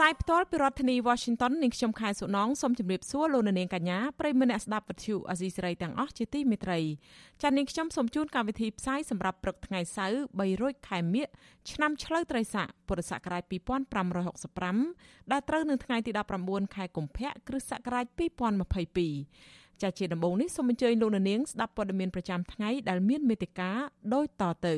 ផ្សាយផ្ទាល់ពីរដ្ឋធានី Washington នាងខ្ញុំខែសុណងសូមជម្រាបសួរលោកនាងកញ្ញាប្រិយមិត្តអ្នកស្ដាប់វិទ្យុអាស៊ីសេរីទាំងអស់ជាទីមេត្រីចា៎នាងខ្ញុំសូមជូនកម្មវិធីផ្សាយសម្រាប់ព្រឹកថ្ងៃសៅរ៍3រោចខែមិញឆ្នាំឆ្លូវត្រីស័កពុរសករាជ2565ដែលត្រូវនៅថ្ងៃទី19ខែកុម្ភៈគ្រិស្តសករាជ2022ចា៎ជាដំបូងនេះសូមអញ្ជើញលោកនាងស្ដាប់ព័ត៌មានប្រចាំថ្ងៃដែលមានមេត្តាដូចតទៅ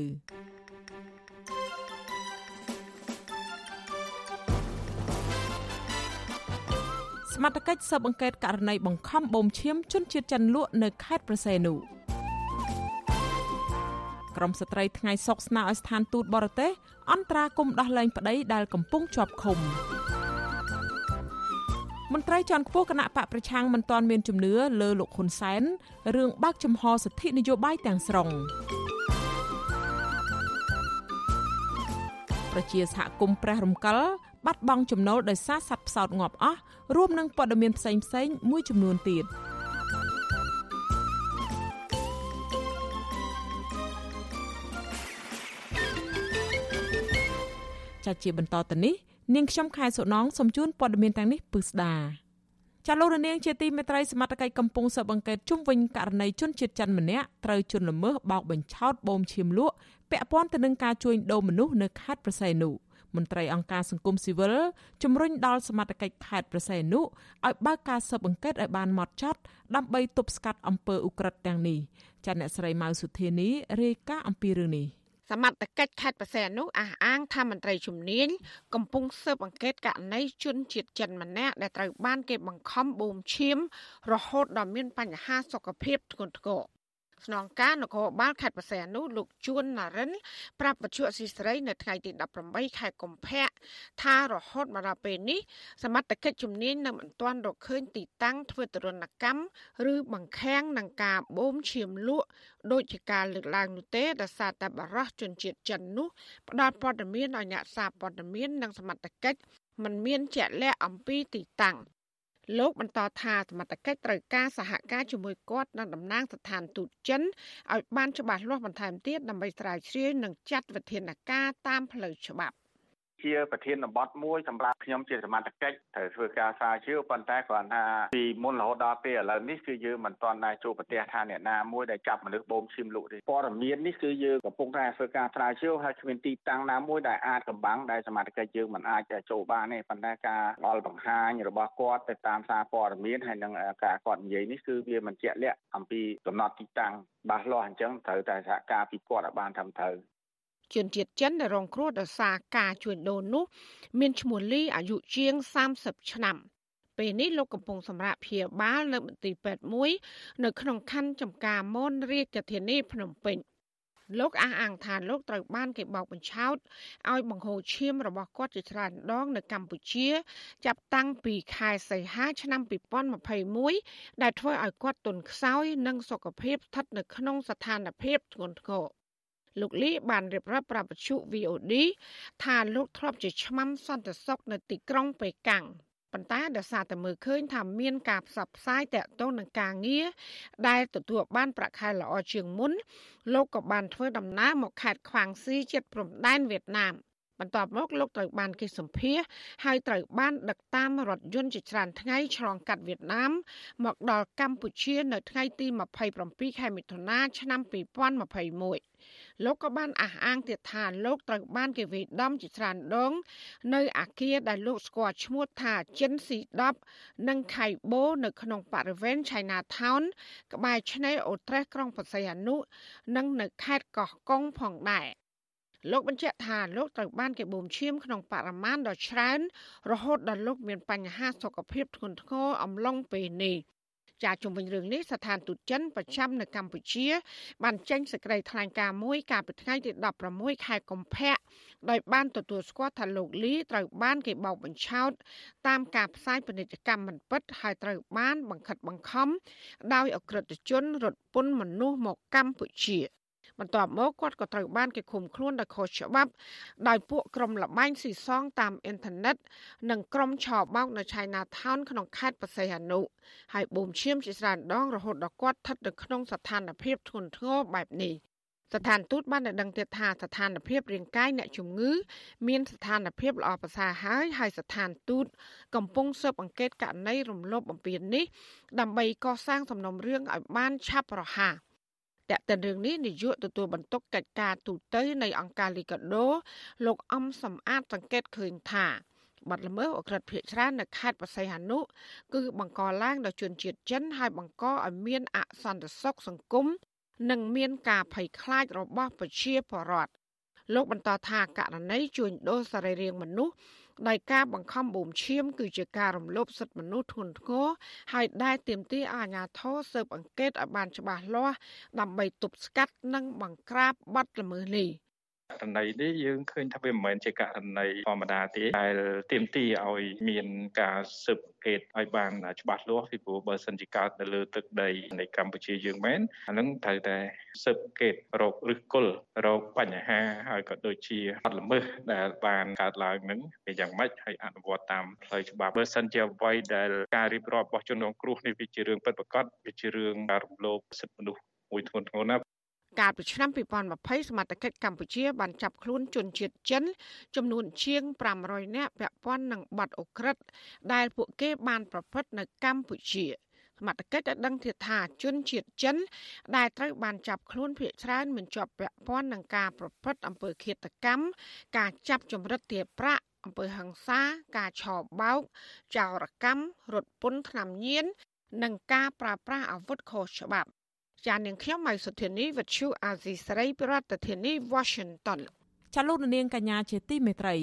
សមត្ថកិច្ចស៊ើបអង្កេតករណីបង្ខំបូមឈាមជនជាតិចិនលក់នៅខេត្តប្រសេនុក្រមស្ត្រីថ្ងៃសុកស្នើឲ្យស្ថានទូតបរទេសអន្តរាគមដោះលែងប្តីដែលកំពុងជាប់ឃុំមន្ត្រីជាន់ខ្ពស់គណៈបកប្រឆាំងមិនទាន់មានជំនឿលើលោកហ៊ុនសែនរឿងបើកចំហសិទ្ធិនយោបាយទាំងស្រុងប្រជាសហគមន៍ព្រះរំកិល បាត់បង់ចំណូលដោយសារសត្វផ្សោតងាប់អស់រួមនឹងព័ត៌មានផ្សេងផ្សេងមួយចំនួនទៀតចាជាបន្តទៅនេះនាងខ្ញុំខែសុណងសូមជូនព័ត៌មានទាំងនេះពឹស្ដាចាលោករនាងជាទីមេត្រីសមត្ថកិច្ចកំពុងស៊ើបអង្កេតជុំវិញករណីជនជាតិចិនម្នាក់ត្រូវជន់ល្មើសបោកបញ្ឆោតបូមឈាមលក់ពាក់ព័ន្ធទៅនឹងការជួញដូរមនុស្សនៅខេត្តប្រស័យនុ មន្ត្រីអង្គការសង្គមស៊ីវិលជំរុញដល់សមត្ថកិច្ចខេត្តប្រស័យនុឲ្យបើកការស៊ើបអង្កេតឲ្យបានម៉ត់ចត់ដើម្បីទប់ស្កាត់អំពើឧក្រិដ្ឋទាំងនេះចាអ្នកស្រីម៉ៅសុធានីរាយការណ៍អំពីរឿងនេះសមត្ថកិច្ចខេត្តបរសៃអនុអះអាងថាមន្ត្រីជំនាញកំពុងស៊ើបអង្កេតករណីជនជាតិចិនម្នាក់ដែលត្រូវបានគេបង្ខំបូមឈាមរហូតដល់មានបញ្ហាសុខភាពធ្ងន់ធ្ងរ ស្នងការនគរបាលខេត្តបរសៃអនុលោកជួនណារិន ប្រាប់បច្ចុប្បន្នស៊ីស្រីនៅថ្ងៃទី18ខែកុម្ភៈថារហូតមកដល់ពេលនេះសមត្ថកិច្ចជំនាញនៅមិនទាន់រកឃើញទីតាំងធ្វើទរណកម្មឬបង្ខាំងនឹងការបូមឈាមលក់ដោយជាការលើកឡើងនោះទេដោយសារតែបរិះជនជាតិចិននោះផ្ដល់ព័ត៌មានឲ្យអ្នកសារព័ត៌មាននិងសមត្ថកិច្ចមិនមានជាក់លាក់អំពីទីតាំង លោកបន្តថាសមត្ថកិច្ចត្រូវការសហការជាមួយគាត់និងតំណាងស្ថានទូតចិនឲ្យបានច្បាស់លាស់បន្ថែមទៀតដើម្បីស្រាវជ្រាវនិងចាត់វិធានការតាមផ្លូវច្បាប់ ជាប្រធានបទមួយសម្រាប់ខ្ញុំជាសមត្ថកិច្ចត្រូវធ្វើការស្រាវជ្រាវប៉ុន្តែគ្រាន់ថាពីមុនរហូតដល់ពេលឥឡូវនេះគឺយើងមិនទាន់ដែរជួបប្រទះថាអ្នកណាមួយដែលចាប់មនុស្សបូមឈាមលក់ទេព័ត៌មាននេះគឺយើងកំពុងតែធ្វើការស្រាវជ្រាវហើយគ្មានទីតាំងណាមួយដែលអាចកម្បាំងដែលសមត្ថកិច្ចយើងមិនអាចចូលបានទេប៉ុន្តែការអល់បង្ហាញរបស់គាត់ទៅតាមសារព័ត៌មានហើយនឹងការគាត់និយាយនេះគឺវាមិនជាក់លាក់អំពីកំណត់ទីតាំងច្បាស់លាស់អញ្ចឹងត្រូវតែសហការពីគាត់ឲ្យបានត្រឹមត្រូវ ជនជាតិចិនដែលរងគ្រោះដោយសារការជួញដូរនោះមានឈ្មោះលីអាយុជាង30ឆ្នាំពេលនេះលោកកំពុងសម្រាប់ព្យាបាលនៅមន្ទីរពេទ្យមួយនៅក្នុងខណ្ឌចំការមនរាជធានីភ្នំពេញលោកអះអាងថាលោកត្រូវបានគេបោកបញ្ឆោតឲ្យបង្ហូរឈាមរបស់គាត់ជាច្រើនដងនៅកម្ពុជា ចាប់តាំងពីខែសីហាឆ្នាំ2021ដែលធ្វើឲ្យគាត់ទន់ខ្សោយនិងសុខភាពស្ថិតនៅក្នុងស្ថានភាពធ្ងន់ធ្ងរ លោកលីបានរៀបរាប់ប្រាប់វិទ្យុ VOD ថាលោកធ្លាប់ជាឆ្មាំសន្តិសុខនៅទីក្រុងប៉េកាំងប៉ុន្តែដោយសារតែមើលឃើញថាមានការផ្សព្វផ្សាយតាក់ទងនឹងការងារដែលទទួលបានប្រាក់ខែល្អជាងមុនលោកក៏បានធ្វើដំណើរមកខេត្តខ្វាងស៊ីជិតព្រំដែនវៀតណាមបន្ទាប់មកលោកត្រូវបានគេសម្ភាសហើយត្រូវបានដឹកតាមរថយន្តជាច្រើនថ្ងៃឆ្លងកាត់វៀតណាមមកដល់កម្ពុជានៅថ្ងៃទី27ខែមិថុនាឆ្នាំ2021 លោកក៏បានអះអាងទៀតថាលោកត្រូវបានគេវាយដំជាច្រើនដង នៅអាគារដែលលោកស្គាល់ឈ្មោះថាចិនស៊ី10និងខៃបូនៅក្នុងបរិវេណ China Town ក្បែរឆ្នេរអូត្រេសក្រុងបរសៃអនុនិងនៅខេត្តកោះកុងផងដែរលោកបញ្ជាក់ថាលោកត្រូវបានគេបូមឈាមក្នុងបរិមាណដ៏ច្រើនរហូតដល់លោកមានបញ្ហាសុខភាពធ្ងន់ធ្ងរអំឡុងពេលនេះ ចាជំវិញរឿងនេះស្ថានទូតចិនប្រចាំនៅកម្ពុជា បានចេញសេចក្តីថ្លែងការណ៍មួយកាលពីថ្ងៃទី16ខែកុម្ភៈដោយបានទទួលស្គាល់ថាលោកលីត្រូវបានគេបោកបញ្ឆោតតាមការផ្សាយពាណិជ្ជកម្មមិនពិតហើយត្រូវបានបង្ខិតបង្ខំដោយអក្រិតជនរត់ពន្ធមនុស្សមកកម្ពុជា បន្ទាប់មកគាត់ក៏ត្រូវបានគេឃុំខ្លួនដោយខុសច្បាប់ដោយពួកក្រុមលបែងស៊ីសងតាមអ៊ីនធឺណិតនិងក្រុមឆោបោកនៅ Chinatown ក្នុងខេត្តបរសៃអនុហើយបូមឈាមជាច្រើនដងរហូតដល់គាត់ស្ថិតនៅក្នុងស្ថានភាពធ្ងន់ធ្ងរបែបនេះស្ថានទូតបានដឹងទៀតថាស្ថានភាពរាងកាយអ្នកជំងឺមានស្ថានភាពល្អប្រសើរហើយហើយស្ថានទូតកំពុងស៊ើបអង្កេតករណីរំលោភបំពាននេះដើម្បីកសាងសំណុំរឿងឲ្យបានឆាប់រហ័ស តែកតិនរឿងនេះនាយកទទួលបន្ទុកកិច្ចការទូតនៃអង្គការលីកាដូលោកអំសំអាតសង្កេតឃើញថាបាត់ល្មើសអក្រិតភៀកច្រើននៅខេត្តបរសៃហនុគឺបង្កឡើងដោយជនជាតិចិនហើយបង្កឲ្យមានអសន្តិសុខសង្គមនិងមានការភ័យខ្លាចរបស់ប្រជាពលរដ្ឋលោកបន្តថាករណីជួញដូរសរីរាង្គមនុស្ស ដោយការបង្ខំបូមឈាម គឺជាការរំលោភសិទ្ធិមនុស្សធ្ងន់ធ្ងរហើយដែលទាមទារឲ្យអាជ្ញាធរស៊ើបអង្កេតឲ្យបានច្បាស់លាស់ដើម្បីទប់ស្កាត់និងបង្ក្រាបបទល្មើសនេះ។ ករណីនេះយើងឃើញថាវាមិនមែនជាករណីធម្មតាទេដែលទាមទារឲ្យមានការស៊ើបអង្កេតឲ្យបានច្បាស់លាស់ពីព្រោះបើសិនជាកើតនៅលើទឹកដីនៃកម្ពុជាយើងមែនអានឹងត្រូវតែស៊ើបអង្កេតរកឫសគល់រកបញ្ហាហើយក៏ដូចជាអត់ល្មើសដែលបានកើតឡើងនឹងវាយ៉ាងម៉េចហើយអនុវត្តតាមផ្លូវច្បាប់បើសិនជាអ្វីដែលការរៀបរាប់របស់ជនរងគ្រោះនេះវាជារឿងពិតប្រាកដវាជារឿងរំលោភសិទ្ធិមនុស្សមួយធ្ងន់ធ្ងរណាស់ កាលពីឆ្នាំ2020សមត្ថកិច្ចកម្ពុជាបានចាប់ខ្លួនជនជាតិចិន ចំនួនជាង500នាក់ពាក់ព័ន្ធនឹងបទអូក្រិដ្ឋដែលពួកគេបានប្រព្រឹត្តនៅកម្ពុជាសមត្ថកិច្ចបានដឹងទៀតថាជនជាតិចិន ដែលត្រូវបានចាប់ខ្លួនភាគច្រើនមិនជាប់ពាក់ព័ន្ធនឹងការប្រព្រឹត្តអំពើឃាតកម្មការចាប់ចម្រិតទារប្រាក់អំពើហិង្សាការឆោបបោកចោរកម្មរត់ពន្ធថ្នាំញៀននិងការប្រើប្រាស់អាវុធខុសច្បាប់ ចានាងខ្ញុំម៉ៃសុធានីវិទ្យុអាស៊ីសេរីប្រធានាធិបតី Washington ចាលោកនាងកញ្ញាជាទីមេត្រី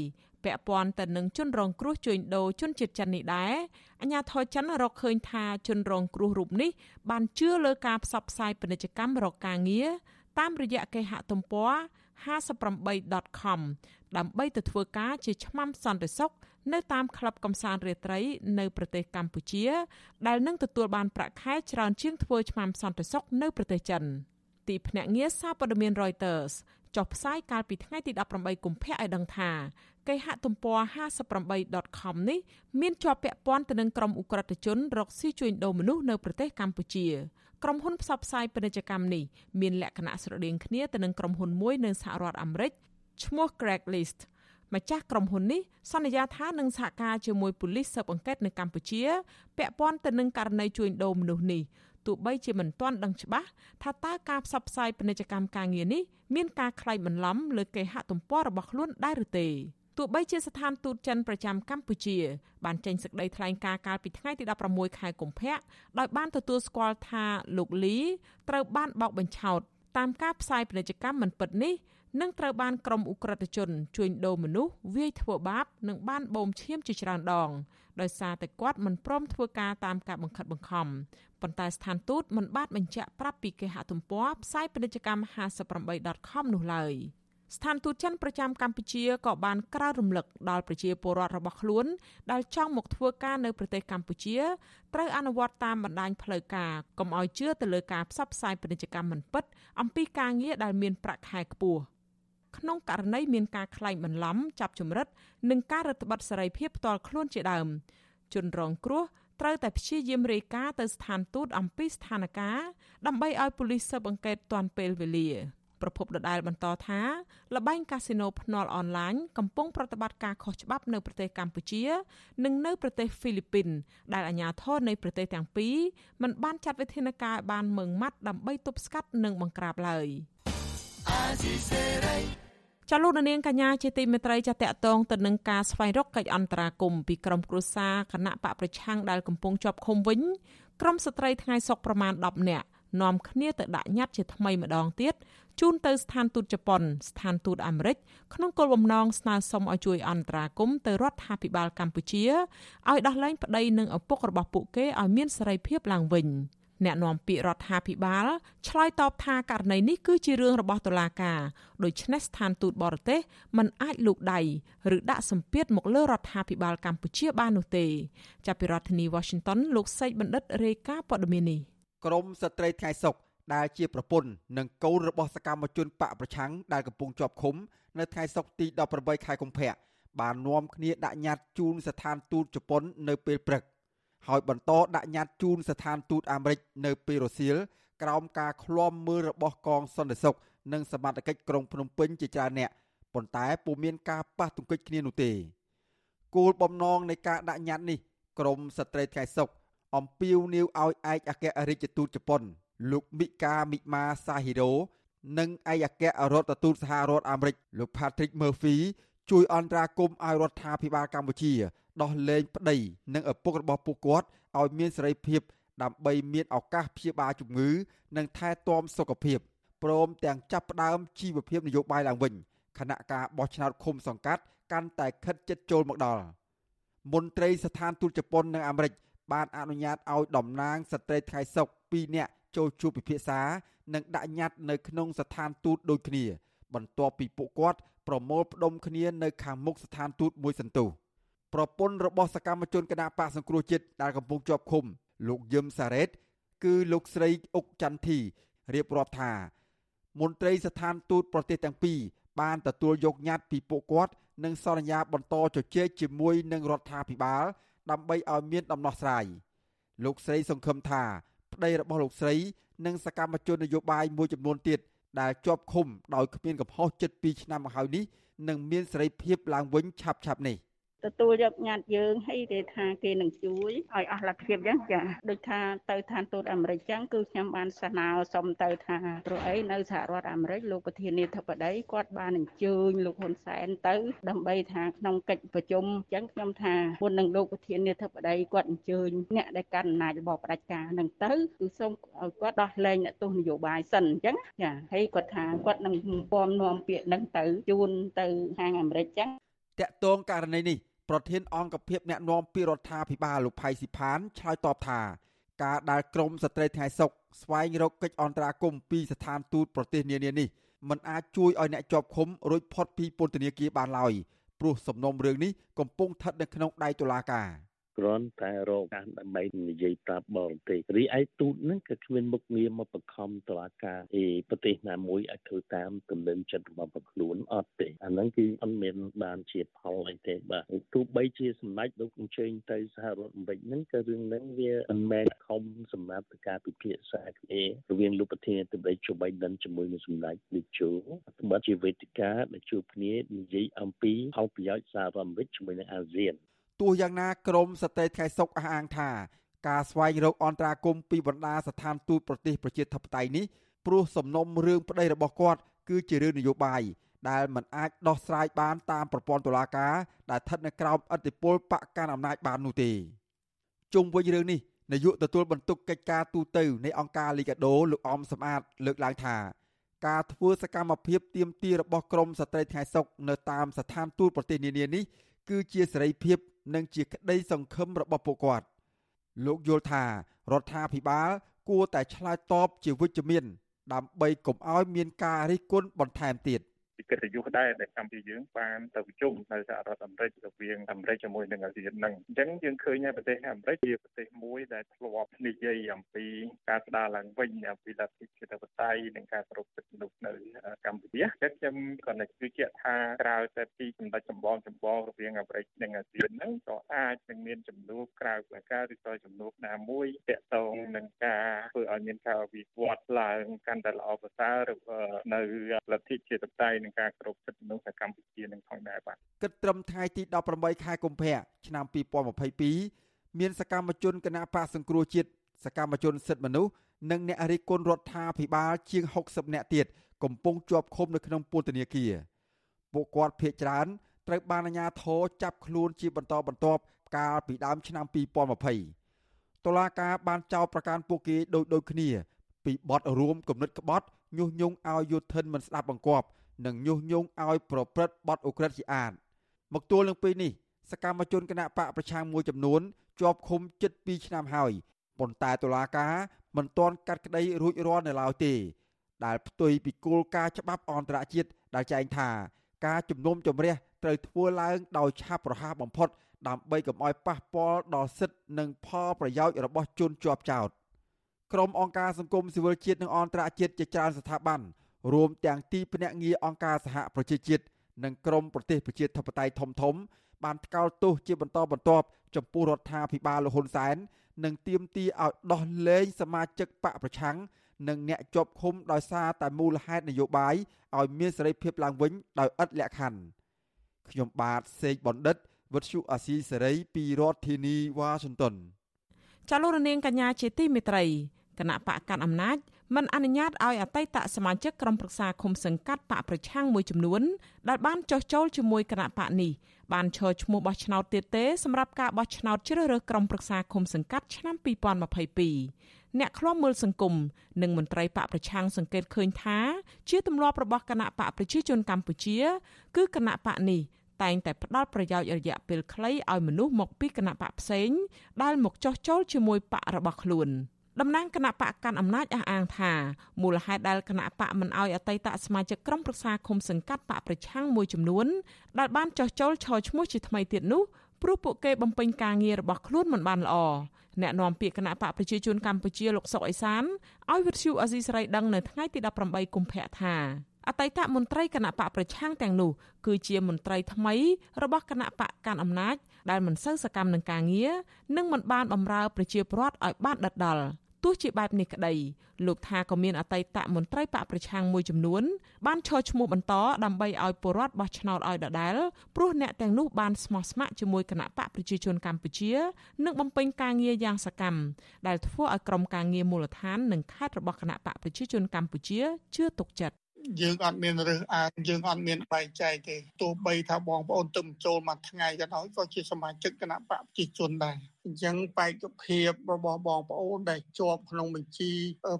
ពាក់ព័ន្ធទៅនឹងជនរងគ្រោះជួញដូរជនជាតិចិននេះដែរអាញាធរចិនរកឃើញថាជនរងគ្រោះរូបនេះបានជឿលើការផ្សព្វផ្សាយពាណិជ្ជកម្មរកការងារ តាមរយៈគេហទំព័រ 58.com ដើម្បីទៅធ្វើការជាឆ្មាំសន្តិសុខនៅតាមក្លឹបកំសាន្តរាត្រីនៅប្រទេសកម្ពុជា ដែលនឹងទទួលបានប្រាក់ខែច្រើនជាងធ្វើឆ្មាំសន្តិសុខនៅប្រទេសចិនទីភ្នាក់ងារសារព័ត៌មាន Reuters ចុះផ្សាយកាលពីថ្ងៃទី18កុម្ភៈឲ្យដឹងថាគេហទំព័រ 58.com នេះមានជាប់ពាក់ព័ន្ធទៅនឹងក្រុមអ ுக ្រិតជនរកស៊ីជួញដូរមនុស្សនៅប្រទេសកម្ពុជា ក្រុមហ៊ុនផ្សព្វផ្សាយពាណិជ្ជកម្មនេះមានលក្ខណៈស្រដៀងគ្នាទៅនឹងក្រុមហ៊ុនមួយនៅសហរដ្ឋអាមេរិកឈ្មោះ Craigslist ម្ចាស់ក្រុមហ៊ុននេះសន្យាថានឹងសហការជាមួយប៉ូលីសស៊ើបអង្កេតនៅកម្ពុជាពាក់ព័ន្ធទៅនឹងករណីជួញដូរមនុស្សនេះទោះបីជាមិនទាន់ដឹងច្បាស់ថាតើការផ្សព្វផ្សាយពាណិជ្ជកម្មការងារនេះមានការក្លែងបន្លំលើគេហទំព័ររបស់ខ្លួនដែរឬទេ ទោះបីជាស្ថានទូតចិនប្រចាំកម្ពុជាបានចេញសេចក្តីថ្លែងការណ៍កាលពីថ្ងៃទី16ខែកុម្ភៈដោយបានទទួលស្គាល់ថាលោកលីត្រូវបានបោកបញ្ឆោតតាមការផ្សាយពាណិជ្ជកម្មមិនពិតនេះនឹងត្រូវបានក្រុមអ ுக ្រិតជនជួញដូរមនុស្សវាយធ្វើបាបនិងបានបូមឈាមជាច្រើនដងដោយសារតែគាត់មិនព្រមធ្វើការតាមការបង្ខិតបង្ខំប៉ុន្តែស្ថានទូតមិនបានបញ្ជាក់ប្រាប់ពីគេហទំព័រផ្សាយពាណិជ្ជកម្ម 58.com នោះឡើយ ស្ថានទូតចិនប្រចាំកម្ពុជាក៏បានក្រើនរំលឹកដល់ប្រជាពលរដ្ឋរបស់ខ្លួនដែលចង់មកធ្វើការនៅប្រទេសកម្ពុជាត្រូវអនុវត្តតាមបណ្ដាញផ្លូវការកុំឲ្យជឿទៅលើការផ្សព្វផ្សាយពាណិជ្ជកម្មមិនពិតអំពីការងារដែលមានប្រាក់ខែខ្ពស់ក្នុងករណីមានការក្លែងបន្លំចាប់ចម្រិតនិងការរឹតបន្តឹងសេរីភាពផ្ទាល់ខ្លួនជាដើមជនរងគ្រោះត្រូវតែព្យាយាមរាយការណ៍ទៅស្ថានទូតអំពីស្ថានភាពដើម្បីឲ្យប៉ូលីសស៊ើបអង្កេតទាន់ពេលវេលា ប្រពន្ធដដែលបន្តថាលបែងកាស៊ីណូភ្នាល់អនឡាញកំពុងប្រតិបត្តិការខុសច្បាប់នៅប្រទេសកម្ពុជា និងនៅប្រទេសហ្វីលីពីន ដែលអាជ្ញាធរនៃប្រទេសទាំងពីរមិនបានចាត់វិធានការឲ្យបានម៉ឺងម៉ាត់ដើម្បីទប់ស្កាត់និងបង្ក្រាបឡើយចលនានាងកញ្ញាជាទីមេត្រីចាតតតងទៅនឹងការស្វែងរកកិច្ចអន្តរាគមពីក្រមគ្រួសារគណៈបកប្រឆាំងដែលកំពុងជាប់ឃុំវិញក្រមស្ត្រីថ្ងៃសុកប្រមាណ10នាក់នាំគ្នាទៅដាក់ញត្តិជាថ្មីម្ដងទៀត ជូនទៅស្ថានទូតជប៉ុនស្ថានទូតអាមេរិកក្នុងគោលបំណងស្នើសុំឲ្យជួយអន្តរាគមន៍ទៅរដ្ឋាភិបាលកម្ពុជាឲ្យដោះលែងប្តីនិងឪពុករបស់ពួកគេឲ្យមានសេរីភាពឡើងវិញ។អ្នកនាំពាក្យរដ្ឋាភិបាលឆ្លើយតបថាករណីនេះគឺជារឿងរបស់តុលាការដូច្នេះស្ថានទូតបរទេសមិនអាចលូកដៃឬដាក់សម្ពាធមកលើរដ្ឋាភិបាលកម្ពុជាបាននោះទេ ចាប់ពីរដ្ឋធានី Washington លោកសេកបណ្ឌិតរាយការណ៍ព័ត៌មាននេះក្រមស្ត្រីថ្ងៃសុក ដែលជាប្រពន្ធនិងកូនរបស់សកម្មជនបកប្រឆាំងដែលកំពុងជាប់ឃុំនៅថ្ងៃសុក្រទី18ខែកុម្ភៈបាននាំគ្នាដាក់ញត្តិជូនស្ថានទូតជប៉ុននៅពេលព្រឹកហើយបន្តដាក់ញត្តិជូនស្ថានទូតអាមេរិកនៅពេលរសៀលក្រោមការឃ្លាំមើលរបស់កងសន្តិសុខនិងសមត្ថកិច្ចក្រុងភ្នំពេញជាច្រើនអ្នកប៉ុន្តែពុំមានការប៉ះទង្គិចគ្នានោះទេគោលបំណងនៃការដាក់ញត្តិនេះក្រមស្ត្រីថ្ងៃសុកអំពាវនាវឲ្យឯកអគ្គរដ្ឋទូតជប៉ុន លោកមីកាមីម៉ាសាហ៊ីរ៉ូនិងឯកអគ្គរដ្ឋទូតសហរដ្ឋអាមេរិកលោក Patrick Murphy ជួយអន្តរាគមន៍ឲ្យរដ្ឋាភិបាលកម្ពុជាដោះលែងប្តីនិងឪពុករបស់ពួកគាត់ឲ្យមានសេរីភាពដើម្បីមានឱកាសព្យាបាលជំងឺ និងថែទាំសុខភាពព្រមទាំងចាប់ផ្ដើមជីវភាពនយោបាយឡើងវិញគណៈការបោះឆ្នោតឃុំសង្កាត់កាន់តែខិតជិតចូលមកដល់មន្ត្រីស្ថានទូតជប៉ុននិងអាមេរិកបានអនុញ្ញាតឲ្យតំណាងស្ត្រីថ្ងៃសុក2នាក់ ចូលជួបពិភាក្សានិងដាក់ញត្តិនៅក្នុងស្ថានទូតដូចគ្នា បន្ទាប់ពីពួកគាត់ប្រមូលផ្ដុំគ្នានៅខាងមុខស្ថានទូតមួយសន្ទុះប្រពន្ធរបស់សកម្មជនគណបកសង្គ្រោះជាតិដែលកំពុងជាប់ឃុំ លោកយឹមសារ៉េត គឺលោកស្រីអុកចន្ទធីរៀបរាប់ថា មន្ត្រីស្ថានទូតប្រទេសទាំងពីរបានទទួលយកញត្តិពីពួកគាត់និងសន្យាបន្តជជែកជាមួយនឹងរដ្ឋាភិបាល ដើម្បីឲ្យមានដំណោះស្រាយលោកស្រីសង្ឃឹមថា ប្តីរបស់លោកស្រី និងសកម្មជននយោបាយមួយចំនួនទៀតដែលជាប់ឃុំដោយគ្មានកំហុសជិត2ឆ្នាំមកហើយនេះនឹងមានសេរីភាពឡើងវិញឆាប់ៗនេះ ទទួលយកញាតយើងហើយគេថាគេនឹងជួយឲ្យអស់លទ្ធភាពចឹងចាដូចថាទៅឋានទូតអាមេរិកចឹងគឺខ្ញុំបានស្នើសុំទៅថាព្រោះអីនៅសហរដ្ឋអាមេរិកលោកប្រធានាធិបតីគាត់បានអញ្ជើញលោកហ៊ុនសែនទៅ ដើម្បីថាក្នុងកិច្ចប្រជុំចឹងខ្ញុំថាមុននឹងលោកប្រធានាធិបតីគាត់អញ្ជើញអ្នកដែលកាន់អំណាចរបស់ផ្ដាច់ការនឹងទៅគឺសូមឲ្យគាត់ដោះលែងអ្នកទោសនយោបាយសិនអញ្ចឹងចាហើយគាត់ថាគាត់នឹងពំនាំពាក្យនឹងទៅជូនទៅខាងអាមេរិកចឹងតកតងករណីនេះ ប្រធានអង្គភិបអ្នកណែនាំពីរដ្ឋាភិបាលលោកផៃស៊ីផានឆ្លើយតបថាការដែលក្រមស្ត្រីថ្ងៃសុកស្វែងរកកិច្ចអន្តរាគមន៍ពីស្ថានទូតប្រទេសនានានេះมันអាចជួយឲ្យអ្នកជាប់ឃុំរួចផុតពីពន្ធនាគារបានឡើយព្រោះសំណុំរឿងនេះកំពុងស្ថិតនៅក្នុងដៃតុលាការ។ គ្រាន់តែរកការដើម្បីនិយាយប្រាប់បរទេសរីឯទូតហ្នឹងក៏គ្មានមុខងារមកបង្ខំតឡាការអីប្រទេសណាមួយឲ្យធ្វើតាមទំនឹងចិត្តរបស់ប្រខ្លួនអត់ទេអាហ្នឹងគឺអត់មានបានជាផលអីទេបាទទោះបីជាសម្ដេចលោកអញ្ជើញទៅសហរដ្ឋអាមេរិកហ្នឹងក៏រឿងហ្នឹងវាមិនមែនខំសម្រាប់ការពិភាក្សាគ្នារវាងលោកប្រធានាធិបតីជូបៃដិនជាមួយនឹងសម្ដេចលីជូបើជាវេទិកាដែលជួបគ្នានិយាយអំពីផលប្រយោជន៍សហរដ្ឋអាមេរិកជាមួយនឹងអាស៊ាន ទោះយ៉ាងណាក្រមសតេថ្ងៃសុកអះអាងថាការស្វែងរកអន្តរាគមពីបណ្ដាស្ថានទូតប្រទេសប្រជាធិបតេយ្យនេះព្រោះសំណុំរឿងប្តីរបស់គាត់គឺជារឿងនយោបាយដែលមិនអាចដោះស្រាយបានតាមប្រព័ន្ធតុលាការដែលស្ថិតនៅក្រោមអធិបុលបកកាន់អំណាចបាននោះទេជុំវិញរឿងនេះនាយកទទួលបន្ទុកកិច្ចការទូតនៃអង្គការលីកាដូលោកអមសំអាតលើកឡើងថាការធ្វើសកម្មភាពទៀមទារបស់ក្រមស្ត្រីថ្ងៃសុកនៅតាមស្ថានទូតប្រទេសនានានេះគឺជាសេរីភាព និងជាក្តីសង្ឃឹមរបស់ពួកគាត់លោកយល់ថារដ្ឋាភិបាលគួរតែឆ្លើយតបជាវិជ្ជមាន ដើម្បីកុំឲ្យមានការរិះគន់បន្ថែមទៀត កិត្តិយសដែរដែលកម្ពុជាយើងបានទៅប្រជុំនៅសហរដ្ឋអាមេរិករវាងអាមេរិកជាមួយនឹងអាស៊ានហ្នឹងអញ្ចឹងយើងឃើញថាប្រទេសអាមេរិកជាប្រទេសមួយដែលធ្លាប់និយាយអំពីការស្ដារឡើងវិញអំពីលទ្ធិជាតិបតៃនិងការគោរពសិទ្ធិមនុស្សនៅកម្ពុជាតែខ្ញុំក៏នឹងជឿជាក់ថាក្រៅតែពីសម្ដេចចម្បងចម្បងរវាងអាមេរិកនិងអាស៊ានហ្នឹងក៏អាចនឹងមានចំនួនក្រៅពីការឬក៏ចំនួនណាមួយតាក់ទងនឹងការធ្វើឲ្យមានការវិវត្តឡើងកាន់តែល្អប្រសើរនៅលទ្ធិជាតិបតៃនិងការគោរពសិទ្ធិមនុស្សនៅកម្ពុជានឹងផងដែរបាទគិតត្រឹមថ្ងៃទី18ខែកុម្ភៈឆ្នាំ2022មានសកម្មជនគណៈបកសង្គ្រោះជាតិសកម្មជនសិទ្ធិមនុស្សនិងអ្នករិះគន់រដ្ឋាភិបាលជាង60នាក់ទៀតកំពុងជាប់ឃុំនៅក្នុងពន្ធនាគារពួកគាត់ភ័យច្រើនត្រូវបានអាជ្ញាធរចាប់ខ្លួនជាបន្តបន្ទាប់កាលពីដើមឆ្នាំ2020តុលាការបានចោទប្រកាន់ពួកគេដោយដូចគ្នា ពីពីបទរួមគំនិតក្បត់ញុះញង់ឲ្យយុធិនមិនស្ដាប់បង្គាប់ និងញុះញង់ឲ្យប្រព្រឹត្តបទឧក្រិដ្ឋជាអាតមកទល់នឹងពេលនេះសកម្មជនគណៈបកប្រឆាំងមួយចំនួនជាប់ឃុំជិត2ឆ្នាំហើយប៉ុន្តែតុលាការមិនទាន់កាត់ក្តីរួចរាល់នៅឡើយទេ ដែលផ្ទុយពីគោលការណ៍ច្បាប់អន្តរជាតិដែលចែងថា ការជំនុំជម្រះត្រូវធ្វើឡើងដោយឆាប់រហ័សបំផុត ដើម្បីកុំឲ្យប៉ះពាល់ដល់សិទ្ធិនិងផលប្រយោជន៍របស់ជនជាប់ចោតក្រុមអង្គការសង្គមស៊ីវិលជាតិនិងអន្តរជាតិជាច្រើនស្ថាប័ន រួមទាំងទីភ្នាក់ងារអង្គការសហប្រជាជាតិនិងក្រមប្រទេសប្រជាធិបតេយ្យធំធំ បានថ្កោលទោសជាបន្តបន្ទាប់ចំពោះរដ្ឋាភិបាលលហ៊ុនសែននិងទាមទារឲ្យដោះលែងសមាជិកបកប្រឆាំងនិងអ្នកជាប់ឃុំដោយសារតែមូលហេតុនយោបាយឲ្យមានសេរីភាពឡើងវិញដោយឥតលក្ខខណ្ឌខ្ញុំបាទសេកបណ្ឌិតវុទ្ធុអាស៊ីសេរីពីរដ្ឋធានីវ៉ាស៊ីនតោនចាលោករនាងកញ្ញាជាទីមេត្រីគណៈបកកាន់អំណាច មិនអនុញ្ញាតឲ្យអតីតសមាជិកក្រុមប្រឹក្សាឃុំសង្កាត់បកប្រឆាំងមួយចំនួនដែលបានចោះចូលជាមួយគណៈបកនេះបានឈរឈ្មោះបោះឆ្នោតទៀតទេសម្រាប់ការបោះឆ្នោតជ្រើសរើសក្រុមប្រឹក្សាឃុំសង្កាត់ឆ្នាំ2022អ្នកខ្លំមើលសង្គមនិងមន្ត្រីបកប្រឆាំងសង្កេតឃើញថា ជាទម្លាប់របស់គណៈបកប្រជាជនកម្ពុជា គឺគណៈបកនេះតែងតែផ្ដល់ប្រយោជន៍រយៈពេលខ្លីឲ្យមនុស្សមកពីគណៈបកផ្សេងដែលមកចោះចូលជាមួយបករបស់ខ្លួន។ តំណាងគណៈបកកាន់អំណាចអះអាងថាមូលហេតុដែលគណៈបកមិនអោយអតីតសមាជិកក្រុមប្រឹក្សាឃុំសង្កាត់បកប្រឆាំងមួយចំនួនដែលបានចោះចូលឈរឈ្មោះជាថ្មីទៀតនោះព្រោះពួកគេបំពេញការងាររបស់ខ្លួនមិនបានល្អអ្នកនាំពាក្យគណៈបកប្រជាជនកម្ពុជាលោកសុកអេសានឲ្យវិទ្យុអាស៊ីសេរីដឹងនៅថ្ងៃទី18កុម្ភៈថា អតីតមន្ត្រីគណៈបកប្រឆាំងទាំងនោះគឺជាមន្ត្រីថ្មីរបស់គណៈបកកាន់អំណាចដែលមិនសូវសកម្មនឹងការងារនិងមិនបានបម្រើប្រជាពលរដ្ឋឲ្យបានដិតដល់ទោះជាបែបនេះក្តីលោកថាក៏មានអតីតមន្ត្រីបកប្រឆាំងមួយចំនួនបានឈរឈ្មោះបន្តដើម្បីឲ្យពលរដ្ឋបោះឆ្នោតឲ្យដដែលព្រោះអ្នកទាំងនោះបានស្មោះស្ម័គ្រជាមួយគណៈបកប្រជាជនកម្ពុជា និងបំពេញការងារយ៉ាងសកម្មដែលធ្វើឲ្យក្រុមការងារមូលដ្ឋាននិងខេត្តរបស់គណៈបកប្រជាជនកម្ពុជាជឿទុកចិត្ត យើងអត់មានរើសអើងយើងអត់មានបែងចែកទេទោះបីថាបងប្អូនទៅចូលមួយថ្ងៃក៏ដោយក៏ជាសមាជិកគណៈបកប្រជាជនដែរអញ្ចឹងបេក្ខភាពរបស់បងប្អូនដែលជាប់ក្នុងបញ្ជី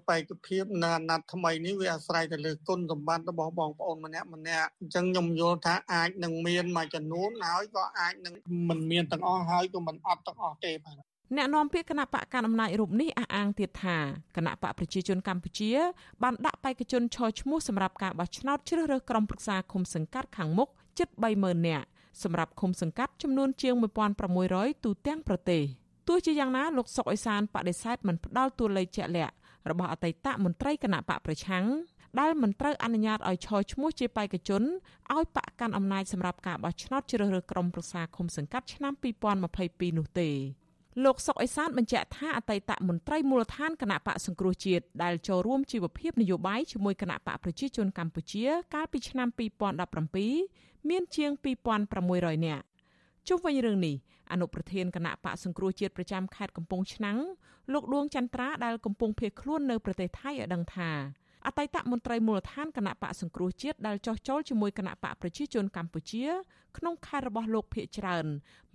បេក្ខភាពនៅអាណត្តិថ្មីនេះវាអាស្រ័យទៅលើគុណសម្បត្តិរបស់បងប្អូនម្នាក់ម្នាក់អញ្ចឹងខ្ញុំយល់ថាអាចនឹងមានមួយចំនួនហើយក៏អាចនឹងមិនមានទាំងអស់ហើយក៏មិនអត់ទាំងអស់ទេបាទ អ្នកនាំពាក្យគណៈបកកណ្ដាលអំណាចរូបនេះអះអាងទៀតថាគណៈបកប្រជាជនកម្ពុជាបានដាក់បេក្ខជនឈរឈ្មោះសម្រាប់ការបោះឆ្នោតជ្រើសរើសក្រុមប្រឹក្សាឃុំសង្កាត់ខាងមុខជិត30000នាក់សម្រាប់ឃុំសង្កាត់ចំនួនជាង1600ទូទាំងប្រទេសទោះជាយ៉ាងណាលោកសុកអេសានបដិសេធមិនផ្ដល់តួលេខជាក់លាក់របស់អតីតមន្ត្រីគណៈបកប្រឆាំងដែលមិនត្រូវអនុញ្ញាតឲ្យឈរឈ្មោះជាបេក្ខជនឲ្យបកកាន់អំណាចសម្រាប់ការបោះឆ្នោតជ្រើសរើសក្រុមប្រឹក្សាឃុំសង្កាត់ឆ្នាំ2022នោះទេ លោកសុកអេសានបញ្ជាក់ថាអតីតមន្ត្រីមូលដ្ឋានគណៈបកសង្គ្រោះជាតិដែលចូលរួមជីវភាពនយោបាយជាមួយគណៈបកប្រជាជនកម្ពុជាកាលពីឆ្នាំ2017មានជាង2600នាក់ជុំវិញរឿងនេះអនុប្រធានគណៈបកសង្គ្រោះជាតិប្រចាំខេត្តកំពង់ឆ្នាំងលោកដួងចន្ទ្រាដែលកំពុងភៀសខ្លួននៅប្រទេសថៃឲ្យដឹងថាអតីតមន្ត្រីមូលដ្ឋានគណៈបកសង្គ្រោះជាតិដែលចោះចូលជាមួយគណៈបកប្រជាជនកម្ពុជា ក្នុងខេត្តរបស់លោកភៀកច្រើន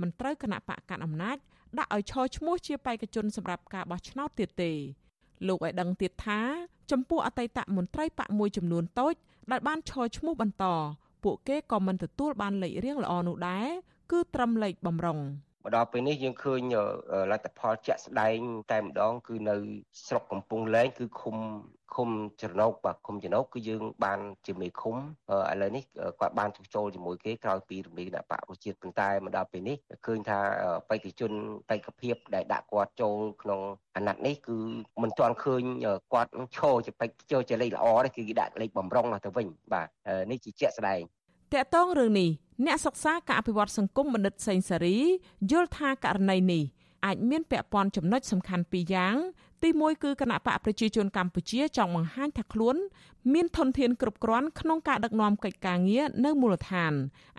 មិនត្រូវគណៈបកកាន់អំណាច ដាក់ឲ្យឈរឈ្មោះជាបេក្ខជនសម្រាប់ការបោះឆ្នោតទៀតទេលោកឲ្យដឹងទៀតថា ចំពោះអតីតមន្ត្រីបកមួយចំនួនតូច ដែលបានឈរឈ្មោះបន្ត ពួកគេក៏មិនទទួលបានលេខរៀងល្អនោះដែរគឺត្រឹមលេខបំរុង មកដល់ពេលនេះយើងឃើញលទ្ធផលជាក់ស្ដែងតែម្ដង គឺនៅស្រុកកំពង់លែងគឺឃុំឃុំចំណោកបាទឃុំចំណោកគឺយើងបានជាមេឃុំឥឡូវនេះគាត់បានចូលជាមួយគេក្រោយពីរំលាយគណៈបកប្រជាជាតិប៉ុន្តែមកដល់ពេលនេះឃើញថាបេក្ខជនបេក្ខភាពដែលដាក់គាត់ចូលក្នុងអាណត្តិនេះគឺមិនទាន់ឃើញគាត់ឈរជាបេក្ខចូលជាលេខល្អទេគឺគេដាក់លេខបំរុងទៅវិញបាទនេះជាជាក់ស្ដែង តកតងរឿងនេះអ្នកសិក្សាការអភិវឌ្ឍសង្គមបណ្ឌិតសេងសារីយល់ថាករណីនេះអាចមានពាក់ព័ន្ធចំណុចសំខាន់ពីរយ៉ាងទី1គឺគណៈបកប្រជាជនកម្ពុជាចង់បង្ហាញថាខ្លួន មានធនធានគ្រប់គ្រាន់ក្នុងការដឹកនាំកិច្ចការងារនៅមូលដ្ឋាន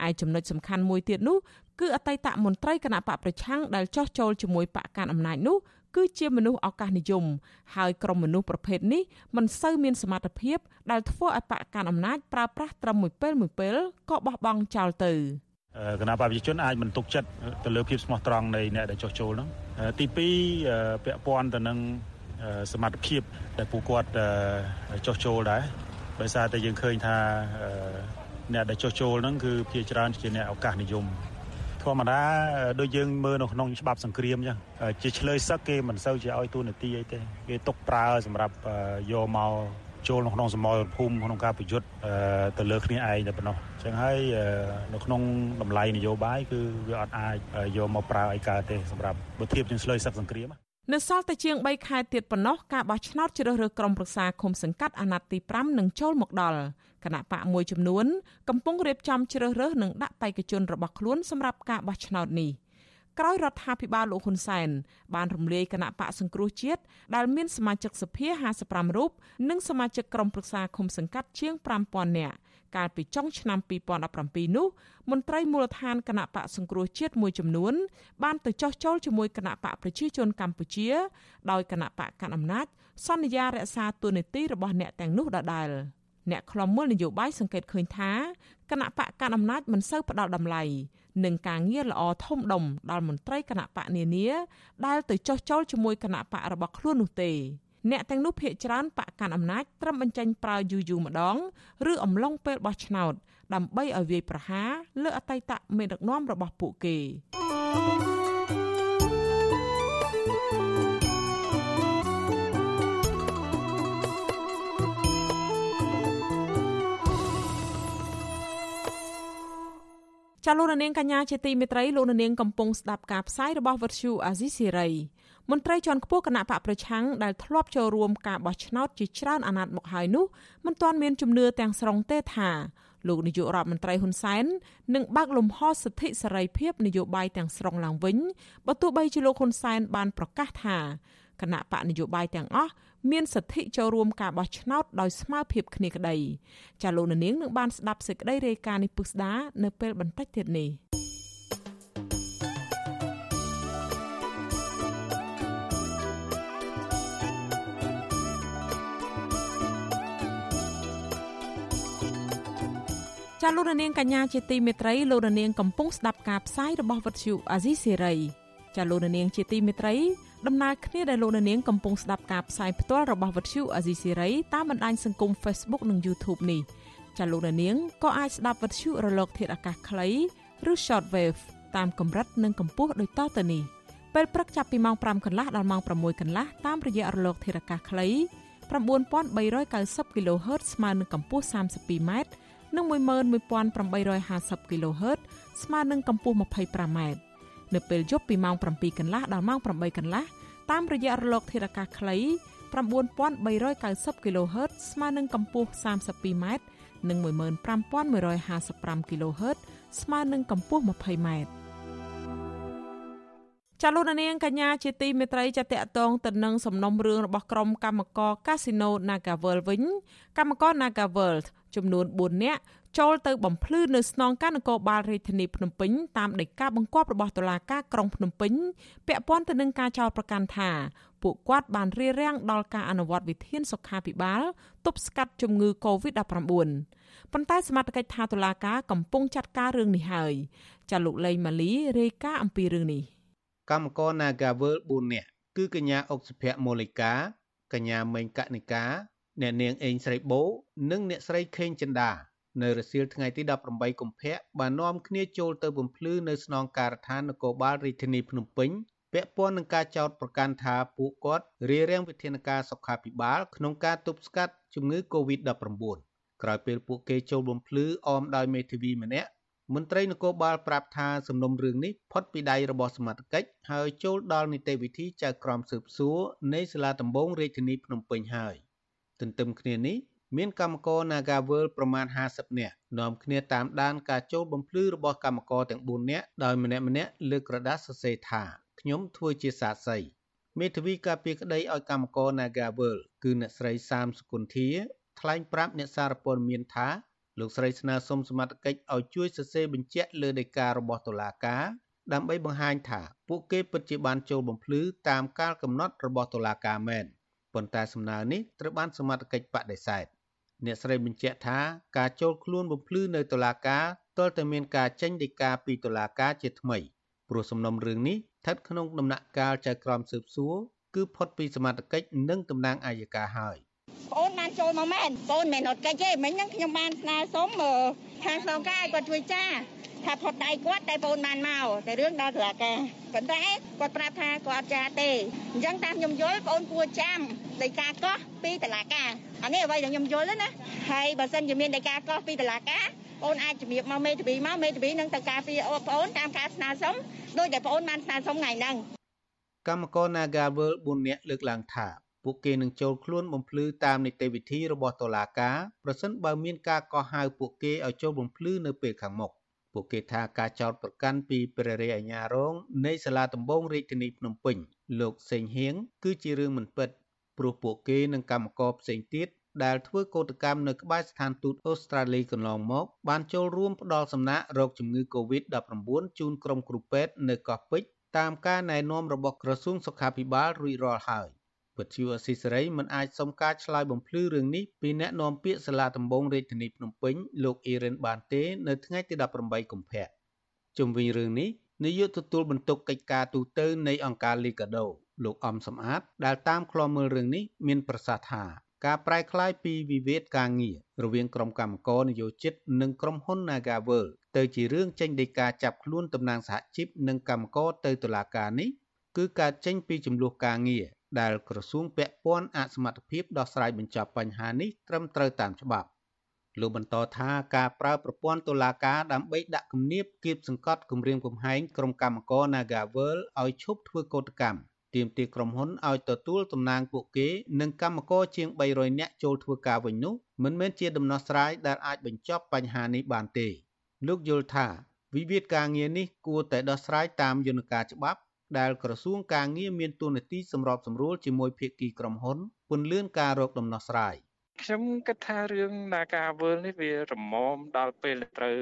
ឯចំណុចសំខាន់មួយទៀតនោះគឺអតីតមន្ត្រីគណៈបកប្រឆាំងដែលចោះចូលជាមួយបកកាន់អំណាចនោះ គឺជាមនុស្សឱកាសនិយមហើយក្រុមមនុស្សប្រភេទនេះមិនសូវមានសមត្ថភាពដែលធ្វើឲ្យបកកាន់អំណាចប្រើប្រាស់ត្រឹមមួយពេលមួយពេលក៏បោះបង់ចោលទៅគណៈបព្វជិជនអាចមិនទុកចិត្តទៅលើភាពស្មោះត្រង់នៃអ្នកដែលចោះចូលហ្នឹងទី2ពាក់ព័ន្ធទៅនឹងសមត្ថភាពដែលពួកគាត់ចោះចូលដែរដោយសារតែយើងឃើញថាអ្នកដែលចោះចូលហ្នឹងគឺភាគច្រើនជាអ្នកឱកាសនិយម ធម្មតាដូចយើងមើលនៅក្នុងច្បាប់សង្គ្រាមអញ្ចឹងជាឆ្លើយសឹកគេមិនសូវជាឲ្យទូនាទីអីទេគេຕົកប្រើសម្រាប់យកមកចូលនៅក្នុងសមរភូមិក្នុងការប្រយុទ្ធទៅលើគ្នាឯងតែប៉ុណ្ណោះអញ្ចឹងហើយនៅក្នុងតម្លៃនយោបាយគឺវាអត់អាចយកមកប្រើឲ្យកើតទេសម្រាប់បើធៀបជាងឆ្លើយសឹកសង្គ្រាម នៅសល់តែជាង3ខែទៀតប៉ុណ្ណោះការបោះឆ្នោតជ្រើសរើសក្រុមប្រឹក្សាឃុំសង្កាត់អាណត្តិទី5នឹងចូលមកដល់គណៈបកមួយចំនួនកំពុងរៀបចំជ្រើសរើសនិងដាក់បេក្ខជនរបស់ខ្លួនសម្រាប់ការបោះឆ្នោតនេះក្រោយរដ្ឋាភិបាលលោកហ៊ុនសែនបានរំលាយគណៈបកសង្គ្រោះជាតិដែលមានសមាជិកសភា55រូបនិងសមាជិកក្រុមប្រឹក្សាឃុំសង្កាត់ជាង5000នាក់ កាលពីចុងឆ្នាំ2017នោះមន្ត្រីមូលដ្ឋានគណៈបកសង្គ្រោះជាតិមួយចំនួនបានទៅចោះចូលជាមួយគណៈបកប្រជាជនកម្ពុជាដោយគណៈបកកណ្ដាលអំណាចសន្យារក្សាទូនីតិរបស់អ្នកទាំងនោះដដែលអ្នកខ្លំមើលនយោបាយសង្កេតឃើញថាគណៈបកកណ្ដាលអំណាចមិនសូវផ្ដល់តម្លៃនឹងការងារល្អធំដុំដល់មន្ត្រីគណៈបកនានាដែលទៅចោះចូលជាមួយគណៈបករបស់ខ្លួននោះទេ អ្នកទាំងនោះភាកច្រើនបកកាន់អំណាចត្រឹមបញ្ចេញប្រើយូយូម្ដងឬអំឡុងពេលបោះឆ្នោត ដើម្បីឲ្យវាយប្រហារលើអតីតមេដឹកនាំរបស់ពួកគេចាលោកនាងកញ្ញាជាទីមេត្រីលោកនាងកំពុងស្ដាប់ការផ្សាយរបស់វិទ្យុអាស៊ីសេរី មន្ត្រីជាន់ខ្ពស់គណៈបកប្រឆាំងដែលធ្លាប់ចូលរួមការបោះឆ្នោតជាច្រើនអាណត្តិមកហើយនោះមិនទាន់មានជំនឿទាំងស្រុងទេថាលោកនាយករដ្ឋមន្ត្រីហ៊ុនសែននឹងបើកលំហសិទ្ធិសេរីភាពនយោបាយទាំងស្រុងឡើងវិញបើទោះបីជាលោកហ៊ុនសែនបានប្រកាសថាគណៈបកនយោបាយទាំងអស់មានសិទ្ធិចូលរួមការបោះឆ្នោតដោយស្មើភាពគ្នាក្តីចាលោកនាងនឹងបានស្ដាប់សេចក្តីរាយការណ៍នេះពុស្ដានៅពេលបន្តិចទៀតនេះ ចាលោករនាងកញ្ញាជាទីមេត្រីលោករនាងកំពុងស្ដាប់ការផ្សាយរបស់វិទ្យុអាស៊ីសេរីចាលោករនាងជាទីមេត្រីដំណើរគ្នាដែលលោករនាងកំពុងស្ដាប់ការផ្សាយផ្ទាល់របស់វិទ្យុអាស៊ីសេរីតាមបណ្ដាញសង្គម Facebook និង YouTube នេះចាលោករនាងក៏អាចស្ដាប់វិទ្យុរលក ធាតុអាកាសខ្លីឬ Shortwave តាមកម្រិតនិងកម្ពស់ដូចតទៅនេះពេលព្រឹកចាប់ពីម៉ោង5កន្លះដល់ម៉ោង6កន្លះតាមរយៈរលកធាតុអាកាសខ្លី9390 kHz ស្មើនឹងកម្ពស់ 32m និង11850 kHz ស្មើនឹងកម្ពស់ 25m នៅពេលយប់ពីម៉ោង7កន្លះដល់ម៉ោង8កន្លះតាមរយៈរលកធាតុអាកាសខ្លី9390 kHz ស្មើនឹងកម្ពស់ 32m និង15155 kHz ស្មើនឹងកម្ពស់ 20m ចលនានាងកញ្ញាជាទីមេត្រីចាតតតងទៅនឹងសំណុំរឿងរបស់ក្រុមកម្មករកាស៊ីណូ Nagavel វិញកម្មករ Nagavel ចំនួន4នាក់ចូលទៅបំភ្លឺនៅស្នងការនគរបាលរាជធានីភ្នំពេញតាមដីកាបង្គាប់របស់តុលាការក្រុងភ្នំពេញពាក់ព័ន្ធទៅនឹងការចោទប្រកាន់ថាពួកគាត់បានរារាំងដល់ការអនុវត្តវិធានសុខាភិបាលទប់ស្កាត់ជំងឺ Covid-19 ប៉ុន្តែសមត្ថកិច្ចថាតុលាការកំពុងចាត់ការរឿងនេះហើយចាលោកលេងម៉ាលីរាយការណ៍អំពីរឿងនេះកម្មករ Nagavel 4នាក់គឺកញ្ញាអុកសុភ័ក្រមូលិកាកញ្ញាមេងកនិកា អ្នកនាងអេងស្រីបូនិងអ្នកស្រីខេងចិន្តានៅរសៀលថ្ងៃទី18កុម្ភៈបាននាំគ្នាចូលទៅបំភ្លឺនៅស្នងការដ្ឋាននគរបាលរាជធានីភ្នំពេញពាក់ព័ន្ធនឹងការចោទប្រកាន់ថាពួកគាត់រារាំងវិធានការសុខាភិបាលក្នុងការទប់ស្កាត់ជំងឺ Covid-19 ក្រោយពេលពួកគេចូលបំភ្លឺអមដោយមេធាវីម្នាក់មន្ត្រីនគរបាលប្រាប់ថាសំណុំរឿងនេះផុតពីដៃរបស់សមត្ថកិច្ចហើយចូលដល់នីតិវិធីចៅក្រមស៊ើបសួរនៃសាលាដំបងរាជធានីភ្នំពេញហើយ ទន្ទឹមគ្នានេះមានកម្មករ Nagavel ប្រមាណ50នាក់នាំគ្នាតាមដានការចូលបំភ្លឺរបស់កម្មករទាំង4នាក់ដោយម្នាក់ម្នាក់លើកក្រដាសសរសេរថាខ្ញុំធ្វើជាសាក្សីមេធាវីការពារក្តីឲ្យកម្មករ Nagavel គឺអ្នកស្រីសាមសុគន្ធាថ្លែងប្រាប់អ្នកសារព័ត៌មានថាលោកស្រីស្នើសុំសមត្ថកិច្ចឲ្យជួយសរសេរបញ្ជាក់លើដីការបស់តុលាការដើម្បីបង្ហាញថាពួកគេពិតជាបានចូលបំភ្លឺតាមកាលកំណត់របស់តុលាការមែន ប៉ុន្តែសំណើនេះត្រូវបានសមត្ថកិច្ចបដិសេធអ្នកស្រីបញ្ជាក់ថាការចូលខ្លួនបំភ្លឺនៅតុលាការទាល់តែមានការចេញដីកាពីតុលាការជាថ្មីព្រោះសំណុំរឿងនេះស្ថិតក្នុងដំណាក់កាលចៅក្រមស៊ើបសួរគឺផុតពីសមត្ថកិច្ចនិងតំណាងអាយកាហើយបងអូនបានចូលមកមែនបងអូនមិនអត់កិច្ចទេមិញហ្នឹងខ្ញុំបានស្នើសុំខាងក្នុងការឲ្យគាត់ជួយចាថាផុតដៃគាត់តែបងបានមកតែរឿងដល់តុលាការប៉ុន្តែគាត់ប្រាប់ថាគាត់អត់ចាទេអញ្ចឹងតាមខ្ញុំយល់បងគួរចាំ ដីកាកោះពីតុលាការអានេះអ្វីដែលខ្ញុំយល់ណាហើយបើសិនជាមានដីកាកោះពីតុលាការបងអាចជំរាបមកមេធាវីមកមេធាវីនឹងទៅការពារបងតាមការស្នើសុំដោយដែលបងបានស្នើសុំថ្ងៃហ្នឹងកម្មករ Nagavel 4នាក់លើកឡើងថាពួកគេនឹងចូលខ្លួនបំភ្លឺតាមនីតិវិធីរបស់តុលាការប្រសិនបើមានការកោះហៅពួកគេឲ្យចូលបំភ្លឺនៅពេលខាងមុខពួកគេថាការចោទប្រកាន់ពីព្រះរាជអាជ្ញារងនៃសាលាដំបងរាជធានីភ្នំពេញលោកសេងហៀងគឺជារឿងមិនពិត ព្រោះពួកគេនិងកម្មករផ្សេងទៀតដែលធ្វើកោតកម្មនៅក្បែរស្ថានទូតអូស្ត្រាលីកន្លងមក បានចូលរួមផ្ដល់សំណាក់រោគជំងឺ Covid-19 ជូនក្រុមគ្រូពេទ្យនៅកោះពេជ្រតាមការណែនាំរបស់ក្រសួងសុខាភិបាលរួចរាល់ហើយវិទ្យុអស៊ីសេរីមិនអាចសុំការឆ្លើយបំភ្លឺរឿងនេះពីអ្នកនាំពាក្យសាលាដំបងរាជធានីភ្នំពេញលោកអ៊ីរ៉ានបានទេនៅថ្ងៃទី18កុម្ភៈជុំវិញរឿងនេះនាយកទទួលបន្ទុកកិច្ចការទូតនៃអង្គការលីកាដូ លោកអំសំអាតដែលតាមឃ្លាំមើលរឿងនេះមានប្រសាសន៍ថាការប្រែក្លាយពីវិវាទការងាររវាងក្រុមកម្មករនយោជិតនិងក្រុមហ៊ុន Nagavel ទៅជារឿងចេញដីកាចាប់ខ្លួនតំណាងសហជីពនិងកម្មករទៅតុលាការនេះគឺការចេញពីចំនួនការងារដែលក្រសួងពាក់ព័ន្ធអសមត្ថភាពដោះស្រាយបញ្ចប់បញ្ហានេះត្រឹមត្រូវតាមច្បាប់លោកបន្តថាការប្រើប្រព័ន្ធតុលាការដើម្បីដាក់គំនាបគៀបសង្កត់គម្រាមកំហែងក្រុមកម្មករ Nagavel ឲ្យឈប់ធ្វើកោតកម្ម ទាមទារក្រុមហ៊ុនឲ្យទទួលតំណែងពួកគេនិងកម្មករជាង300នាក់ចូលធ្វើការវិញនោះមិនមែនជាដំណោះស្រាយដែលអាចបញ្ចប់បញ្ហានេះបានទេ លោកយល់ថាវិវាទការងារនេះគួរតែដោះស្រាយតាមយន្តការច្បាប់ ដែលក្រសួងការងារមានទួនាទីសម្របសម្រួលជាមួយភាគីក្រុមហ៊ុនពន្លឿនការរកដំណោះស្រាយ ខ្ញុំគិតថារឿងនាការវើលនេះវារមុំដល់ពេលត្រូវ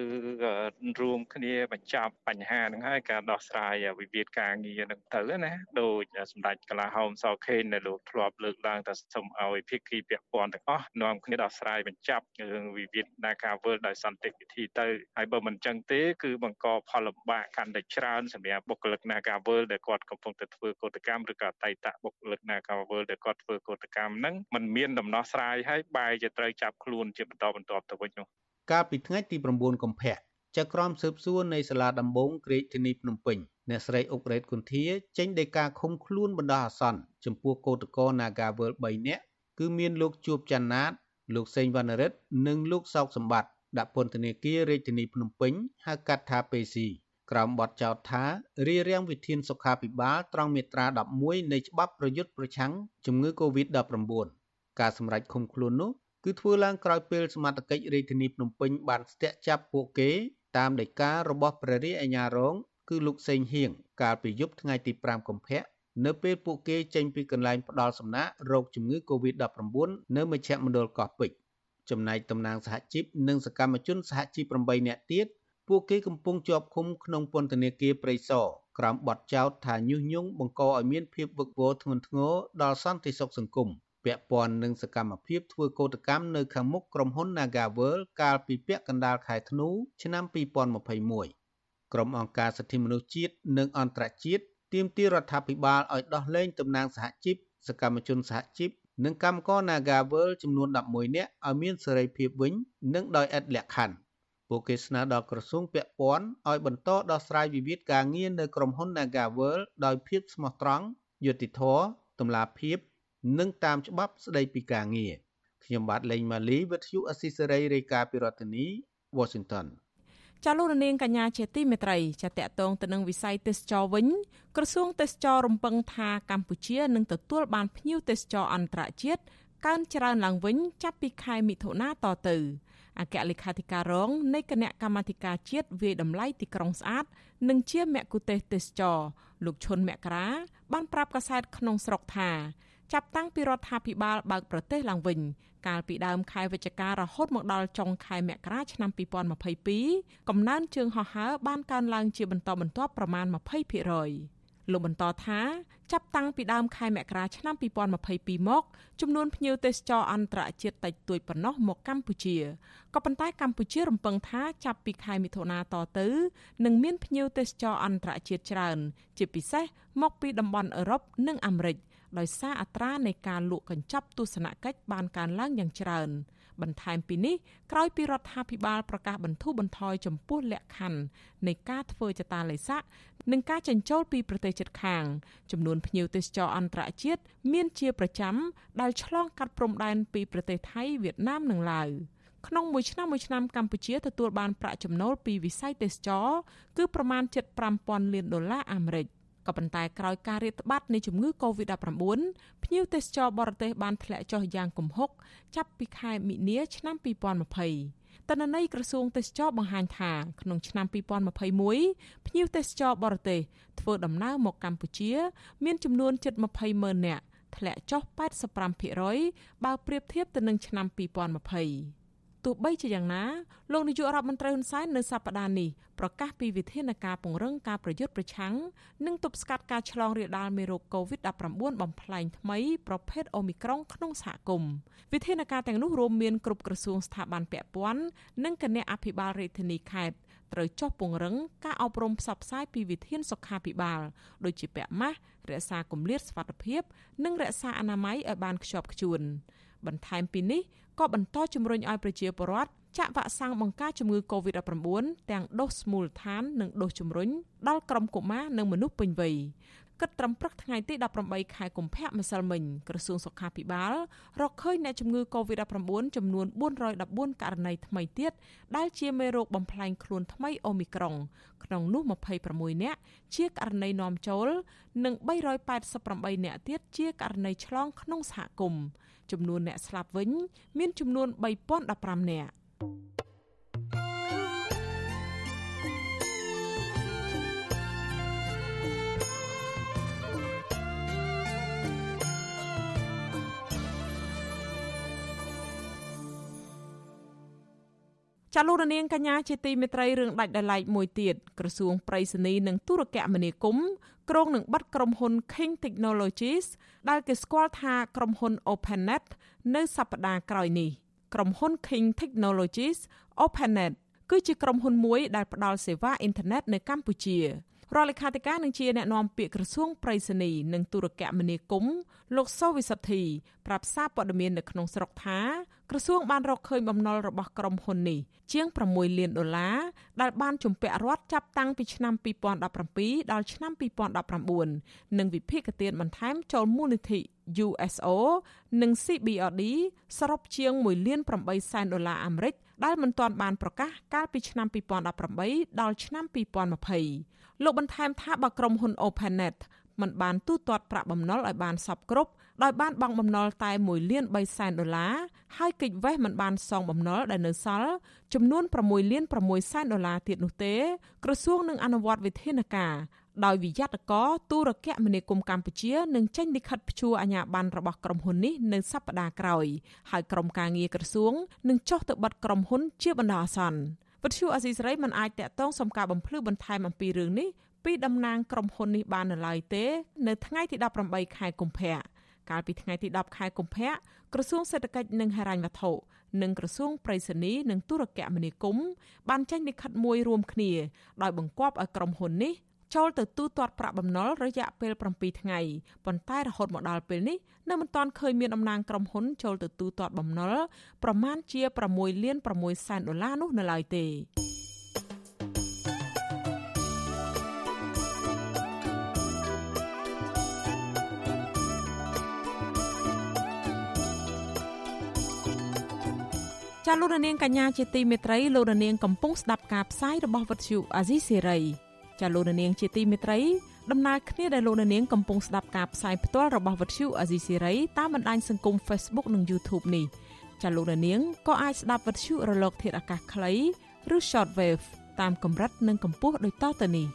រួមគ្នាបញ្ចប់បញ្ហាហ្នឹងហើយការដោះស្រាយវិវាទការងារហ្នឹងទៅណាដោយសម្ដេចកលាហោមសខេនដែលលោកធ្លាប់លើកឡើងថាសូមឲ្យភាគីពាក់ព័ន្ធទាំងអស់នាំគ្នាដោះស្រាយបញ្ចប់រឿងវិវាទនាការវើលដោយសន្តិវិធីទៅហើយបើមិនចឹងទេគឺបង្កផលលំបាកកាន់តែច្រើនសម្រាប់បុគ្គលិកនាការវើលដែលគាត់កំពុងតែធ្វើកោតកម្មឬក៏អតីតបុគ្គលិកនាការវើលដែលគាត់ធ្វើកោតកម្មហ្នឹងมันមានដំណោះស្រាយហើយបែរជាត្រូវចាប់ខ្លួនជាបន្តបន្ទាប់ទៅវិញនោះកាលពីថ្ងៃទី9កុម្ភៈចៅក្រមស៊ើបសួរនៃសាលាដំបងរាជធានីភ្នំពេញអ្នកស្រីអុករ៉េតគុន្ធាចេញដីកាឃុំខ្លួនបណ្ដោះអាសន្នចំពោះកោតក្រ Nagavel 3នាក់គឺមានលោកជួបច័ន្ទណាត លោកសេងវណ្ណរិទ្ធនិងលោកសោកសម្បត្តិដាក់ពន្ធនាគាររាជធានីភ្នំពេញហៅកាត់ថាពេស៊ីក្រោមបទចោទថារារាំងវិធានសុខាភិបាលត្រង់មាត្រា11នៃច្បាប់ប្រយុទ្ធប្រឆាំងជំងឺ Covid-19 ការសម្រេចឃុំខ្លួននោះគឺធ្វើឡើងក្រោយពេលសមត្ថកិច្ចរាជធានីភ្នំពេញបានស្ទាក់ចាប់ពួកគេតាមដីការបស់ព្រះរាជអាជ្ញារង គឺលោកសេងហៀងកាលពីយប់ថ្ងៃទី5កុម្ភៈនៅពេលពួកគេចេញពីកន្លែងផ្ដាល់សំណាក់រោគជំងឺ Covid-19 នៅមជ្ឈមណ្ឌលកោះពេជ្រចំណែកតំណាងសហជីពនិងសកម្មជនសហជីព8នាក់ទៀតពួកគេកំពុងជាប់ឃុំក្នុងពន្ធនាគារព្រៃសរក្រោមបទចោទថាញុះញង់បង្កឲ្យមានភាពវឹកវរធ្ងន់ធ្ងរដល់សន្តិសុខសង្គម ពាក់ព័ន្ធនឹងសកម្មភាពធ្វើកោតកម្មនៅខាងមុខក្រុមហ៊ុន Nagavel កាលពីពាក់កណ្ដាលខែធ្នូឆ្នាំ2021ក្រុមអង្គការសិទ្ធិមនុស្សជាតិនិងអន្តរជាតិទាមទាររដ្ឋាភិបាលឲ្យដោះលែងតំណាងសហជីពសកម្មជនសហជីពនិងកម្មករ Nagavel ចំនួន11នាក់ឲ្យមានសេរីភាពវិញ និងដោយឥតលក្ខខណ្ឌពួកគេស្នើដល់ក្រសួងពាក់ព័ន្ធឲ្យបន្តដោះស្រាយវិវាទការងារនៅក្រុមហ៊ុន Nagavel ដោយភាពស្មោះត្រង់យុត្តិធម៌តម្លាភាព និងតាមច្បាប់ស្តីពីការងារខ្ញុំបាទលេងម៉ាលីវិទ្យុអស៊ីសេរីរាយការណ៍ពីរដ្ឋធានី Washington ចាលោករនាងកញ្ញាជាទីមេត្រីចាតកតងទៅនឹងវិស័យទេសចរវិញ ក្រសួងទេសចររំពឹងថាកម្ពុជានឹងទទួលបានភ្ញៀវទេសចរអន្តរជាតិកើនច្រើនឡើងវិញចាប់ពីខែមិថុនាតទៅអគ្គលេខាធិការរងនៃគណៈកម្មាធិការជាតិវាយតម្លៃទីក្រុងស្អាត និងជាមគ្គុទេសទេសចរលោកឈុនមករាបានប្រាប់កាសែតក្នុងស្រុកថា ចាប់តាំងពីរដ្ឋាភិបាលបើកប្រទេសឡើងវិញ កាលពីដើមខែវិច្ឆិការហូតមកដល់ចុងខែមករាឆ្នាំ2022កំណើនជើងហោះហើរបានកើនឡើងជាបន្តបន្ទាប់ប្រមាណ20%លោកបន្តថាចាប់តាំងពីដើមខែមករាឆ្នាំ2022មកចំនួនភ្ញៀវទេសចរអន្តរជាតិតិចតួចប៉ុណ្ណោះមកកម្ពុជាក៏ប៉ុន្តែកម្ពុជារំពឹងថាចាប់ពីខែមិថុនាតទៅនឹងមានភ្ញៀវទេសចរអន្តរជាតិច្រើន ជាពិសេសមកពីតំបន់អឺរ៉ុបនិងអាមេរិក ដោយសារអត្រានៃការលក់កញ្ចប់ទស្សនកិច្ចបានកើនឡើងយ៉ាងច្រើន បន្ថែមពីនេះក្រោយពីរដ្ឋាភិបាលប្រកាសបន្ធូរបន្ថយចំពោះលក្ខខណ្ឌនៃការធ្វើចតាឡេសាក់និងការចិញ្ចូលពីប្រទេសជិតខាងចំនួនភ្ញៀវទេសចរអន្តរជាតិមានជាប្រចាំដែលឆ្លងកាត់ព្រំដែនពីប្រទេសថៃវៀតណាមនិងឡាវក្នុងមួយឆ្នាំមួយឆ្នាំកម្ពុជាទទួលបានប្រាក់ចំណូលពីវិស័យទេសចរគឺប្រមាណ75000លានដុល្លារអាមេរិក ក៏ប៉ុន្តែក្រោយការរាតត្បាតនៃជំងឺ Covid-19 ភ្ញៀវទេសចរបរទេសបានធ្លាក់ចុះយ៉ាងគំហុកចាប់ពីខែមិនិនាឆ្នាំ2020តនន័យក្រសួងទេសចរបង្ហាញថាក្នុងឆ្នាំ2021ភ្ញៀវទេសចរបរទេសធ្វើដំណើរមកកម្ពុជា មានចំនួនជិត20ម៉ឺននាក់ធ្លាក់ចុះ85%បើប្រៀបធៀបទៅនឹងឆ្នាំ2020 ទោះបីជាយ៉ាងណាលោកនាយករដ្ឋមន្ត្រីហ៊ុនសែននៅសប្តាហ៍នេះប្រកាសពីវិធានការពង្រឹងការប្រយុទ្ធប្រឆាំងនិងទប់ស្កាត់ការឆ្លងរាលដាលមេរោគ COVID-19 បំផ្លែងថ្មីប្រភេទអូមីក្រុងក្នុងសហគមន៍វិធានការទាំងនោះរួមមានគ្រប់ក្រសួងស្ថាប័នពាក់ព័ន្ធនិងគណៈអភិបាលរាជធានីខេត្តត្រូវចុះពង្រឹងការអប់រំផ្សព្វផ្សាយពីវិធានសុខាភិបាលដូចជាពាក់ម៉ាស់រក្សាគម្លាតសុវត្ថិភាព និងរក្សាអនាម័យឲ្យបានខ្ជាប់ខ្ជួន បន្ថែមពីនេះក៏បន្តជំរុញឲ្យប្រជាពលរដ្ឋចាក់វ៉ាក់សាំងបង្ការជំងឺ Covid-19 ទាំងដូសមូលដ្ឋាននិងដូសជំរុញដល់ក្រុមកុមារនិងមនុស្សពេញវ័យគិតត្រឹមព្រឹកថ្ងៃទី18ខែកុម្ភៈម្សិលមិញក្រសួងសុខាភិបាល រកឃើញអ្នកជំងឺ Covid-19 ចំនួន414ករណីថ្មីទៀតដែលជាមេរោគបំផ្លែងខ្លួនថ្មីអូមីក្រុង ក្នុងនោះ26នាក់ជាករណីនាំចូល និង388នាក់ទៀតជាករណីឆ្លងក្នុងសហគមន៍ ចំនួនអ្នកស្លាប់វិញ មានចំនួន3015នាក់ ចាលោករនាងកញ្ញាជាទីមេត្រីរឿងដាច់ដោយឡែកមួយទៀតក្រសួងប្រៃសណីនិងទូរគមនាគមន៍ក្រុងនឹងបិទក្រុមហ៊ុន King Technologies ដែលគេស្គាល់ថាក្រុមហ៊ុន OpenNet នៅសប្តាហ៍ក្រោយនេះក្រុមហ៊ុន King Technologies OpenNet គឺជាក្រុមហ៊ុនមួយដែលផ្ដល់សេវាអ៊ីនធឺណិតនៅកម្ពុជា រដ្ឋលេខាធិការនឹងជាអ្នកណែនាំពាក្យក្រសួងប្រៃសណីនិងទូរគមនាគមន៍លោកសូវិសុទ្ធិប្រាប់សារព័ត៌មាននៅក្នុងស្រុកថាក្រសួងបានរកឃើញបំណុលរបស់ក្រុមហ៊ុននេះជាង6លានដុល្លារដែលបានជំពាក់រដ្ឋចាប់តាំងពីឆ្នាំ2017ដល់ឆ្នាំ2019និងវិភាគទានបន្ថែមចូលមូលនិធិ USO និង CBRD សរុបជាង1លាន8សែនដុល្លារអាមេរិកដែលមិនទាន់បានប្រកាសកាលពីឆ្នាំ2018ដល់ឆ្នាំ2020 លោកបន្ថែមថាបើក្រុមហ៊ុន OpenNet មិនបានទូទាត់ប្រាក់បំណុលឲ្យបានសពគ្រប់ដោយបានបង់បំណុលតែ1លាន3សែនដុល្លារហើយកិច្ចវេះមិនបានសងបំណុលដែលនៅសល់ចំនួន6លាន6សែនដុល្លារទៀតនោះទេក្រសួងនឹងអនុវត្តវិធានការដោយវិយ័តកទូរគមនាគមន៍កម្ពុជានឹងចេញលិខិតព្យួរអាជ្ញាប័ណ្ណរបស់ក្រុមហ៊ុននេះនៅសប្តាហ៍ក្រោយហើយក្រុមការងារក្រសួងនឹងចុះទៅបិទក្រុមហ៊ុនជាបណ្ដោះអាសន្ន វិទ្យុអសីសេរីមិនអាចតាក់ទងសំការបំភ្លឺបន្ថែមអំពីរឿងនេះពីតំណាងក្រុមហ៊ុននេះបាននៅឡើយទេ នៅថ្ងៃទី18ខែកុម្ភៈកាលពីថ្ងៃទី10ខែកុម្ភៈក្រសួងសេដ្ឋកិច្ចនិងហិរញ្ញវត្ថុនិងក្រសួងប្រៃសណីនិងទូរគមនាគមន៍បានចេញលិខិតមួយរួមគ្នា ដោយបង្គាប់ឲ្យក្រុមហ៊ុននេះ ចូលទៅទូទាត់ប្រាក់បំណុលរយៈពេល7ថ្ងៃប៉ុន្តែរហូតមកដល់ពេលនេះនៅមិនទាន់ឃើញមានតំណាងក្រុមហ៊ុនចូលទៅទូទាត់បំណុលប្រមាណជា6លាន6សែនដុល្លារនោះនៅឡើយទេចាលោករនាងកញ្ញាជាទីមេត្រីលោករនាងកំពុងស្ដាប់ការផ្សាយរបស់វិទ្យុអាស៊ីសេរី ចាលោករនាងជាទីមេត្រីដំណើរគ្នាដែលលោករនាងកំពុងស្ដាប់ការផ្សាយផ្ទាល់របស់វិទ្យុអាស៊ីសេរីតាមបណ្ដាញសង្គម Facebook និង YouTube នេះចាលោករនាងក៏អាចស្ដាប់វិទ្យុរលក ធាតុអាកាសខ្លីឬ Shortwave តាមកម្រិតនិងកម្ពស់ដូចតទៅនេះ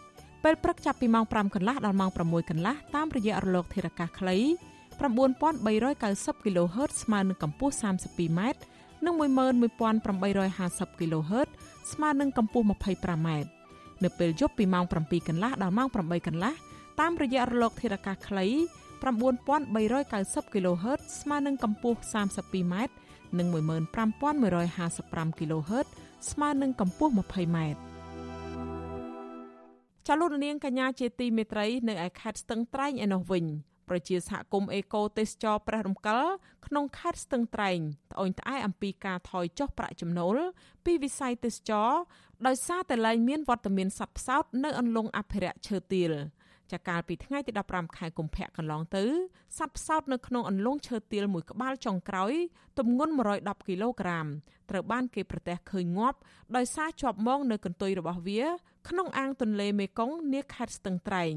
ពេលព្រឹកចាប់ពីម៉ោង5កន្លះដល់ម៉ោង6កន្លះតាមរយៈរលក ធាតុអាកាសខ្លី9390 kHz ស្មើនឹងកម្ពស់ 32m និង11850 kHz ស្មើនឹងកម្ពស់ 25m នៅពេលយប់ពីម៉ោង7កន្លះដល់ម៉ោង8កន្លះតាមរយៈរលកធារកាសខ្លី9390 kHz ស្មើនឹងកម្ពស់ 32m និង15155 kHz ស្មើនឹងកម្ពស់ 20m ចលនានាងកញ្ញាជាទីមេត្រី នៅឯខេត្តស្ទឹងត្រែងឯណោះវិញ ប្រជាសហគមន៍អេកូទេសចរព្រះរំកិលក្នុងខេត្តស្ទឹងត្រែងត្អូញត្អែអំពីការថយចុះប្រាក់ចំណូល ពីវិស័យទេសចរដោយសារតែលែងមានវត្តមានសត្វផ្សោតនៅអន្លង់អភិរក្សឈើទាល ចាកាលពីថ្ងៃទី15ខែកុម្ភៈកន្លងទៅសត្វផ្សោតនៅក្នុងអន្លង់ឈើទាលមួយក្បាលចុងក្រោយទម្ងន់110គីឡូក្រាមត្រូវបានគេប្រទះឃើញងាប់ដោយសារជាប់មងនៅកន្ទុយរបស់វា ក្នុងអាងទន្លេមេគង្គនាខេត្តស្ទឹងត្រែង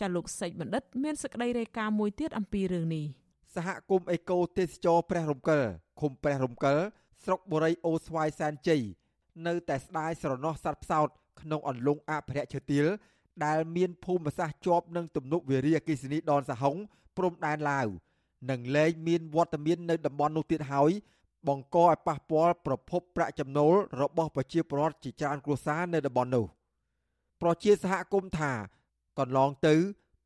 ចាលោកសេចបណ្ឌិត មានសេចក្តីរាយការណ៍មួយទៀតអំពីរឿងនេះសហគមន៍អេកូទេសចរព្រះរំកិលឃុំព្រះរំកិលស្រុកបូរីអូស្វាយសែនជ័យនៅតែស្ដាយស្រណោះសត្វផ្សោតក្នុងអន្លង់អភិរក្សឈើទាល ដែលមានភូមិសាស្ត្រជាប់នឹងទំនប់វារីអគ្គិសនីដនសហុងព្រំដែនឡាវនិងលែងមានវត្តមាននៅតំបន់នោះទៀតហើយបង្កឲ្យប៉ះពាល់ប្រភពប្រាក់ចំណូលរបស់ប្រជាពលរដ្ឋជាច្រើនគ្រួសារនៅតំបន់នោះប្រជាសហគមន៍ថាកន្លងទៅ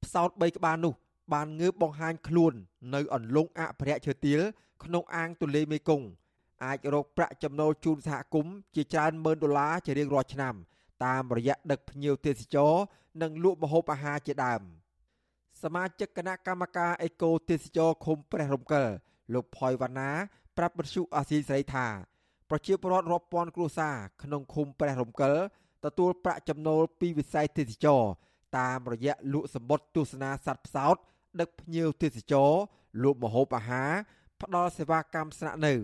ផ្សោត3ក្បាលនោះ បានងើបបង្ហាញខ្លួន នៅអន្លង់អភិរក្សឈើទាលក្នុងអាងទន្លេមេគង្គអាចរកប្រាក់ចំណូលជូនសហគមន៍ជាច្រើនម៉ឺនដុល្លារជារៀងរាល់ឆ្នាំ តាមរយៈដឹកភ្ញៀវទេសចរនិងលក់ម្ហូបអាហារជាដើមសមាជិកគណៈកម្មការអេកូទេសចរឃុំព្រះរំកិលលោកផយវណ្ណាប្រាប់បទសុអាស៊ីសេរីថាប្រជាពលរដ្ឋរាប់ពាន់គ្រួសារក្នុងឃុំព្រះរំកិលទទួលប្រាក់ចំណូលពីវិស័យទេសចរតាមរយៈលក់សម្បត្តិទស្សនាសត្វផ្សោតដឹកភ្ញៀវទេសចរលក់ម្ហូបអាហារផ្ដល់សេវាកម្មស្នាក់នៅ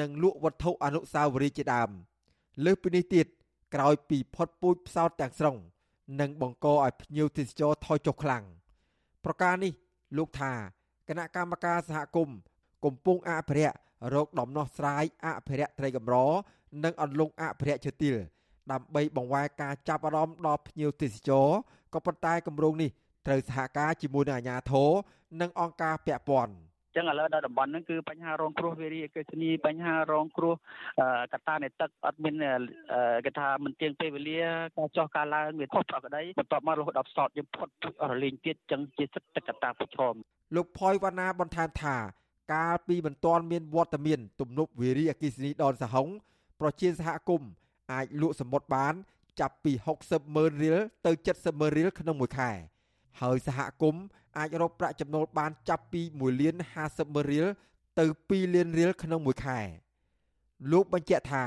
និងលក់វត្ថុអនុស្សាវរីយ៍ជាដើមលើសពីនេះទៀត ក្រោយពីផុតពូជផ្សោតទាំងស្រុងនិងបង្កឲ្យភ្ញៀវទេសចរថយចុះខ្លាំងប្រការនេះលោកថាគណៈកម្មការសហគមន៍កំពុងអភិរក្សរោគដំណោះស្រាយអភិរក្សត្រីកម្រនិងអន្លង់អភិរក្សឈើទាលដើម្បីបង្វែរការចាប់អារម្មណ៍ដល់ភ្ញៀវទេសចរក៏ប៉ុន្តែគម្រោងនេះត្រូវសហការជាមួយនឹងអាជ្ញាធរនិងអង្គការពាក់ព័ន្ធ។ ចឹងឥឡូវដល់តំបន់ហ្នឹងគឺបញ្ហារងគ្រោះវារីអគ្គិសនីបញ្ហារងគ្រោះកត្តានៃទឹកអត់មានគេថាមិនទៀងពេលវេលាការចោះការឡើងវាខុសប្រក្រតីបន្ទាប់មករហូតដល់ផ្សោតយើងផុតអស់រលែងទៀតចឹងជាសិទ្ធិកត្តាប្រឈមលោកផយវណ្ណាបន្ថែមថា កាលពីមិនទាន់មានវត្តមាន ទំនប់វារីអគ្គិសនីដនសហុងប្រជាសហគមន៍អាចលក់សម្បត្តិបាន ចាប់ពី60ម៉ឺនរៀលទៅ70ម៉ឺនរៀលក្នុងមួយខែហើយសហគមន៍ អាចរកប្រាក់ចំណូលបានចាប់ពី1លាន50ម៉ឺនរៀលទៅ2លានរៀលក្នុងមួយខែលោកបញ្ជាក់ថា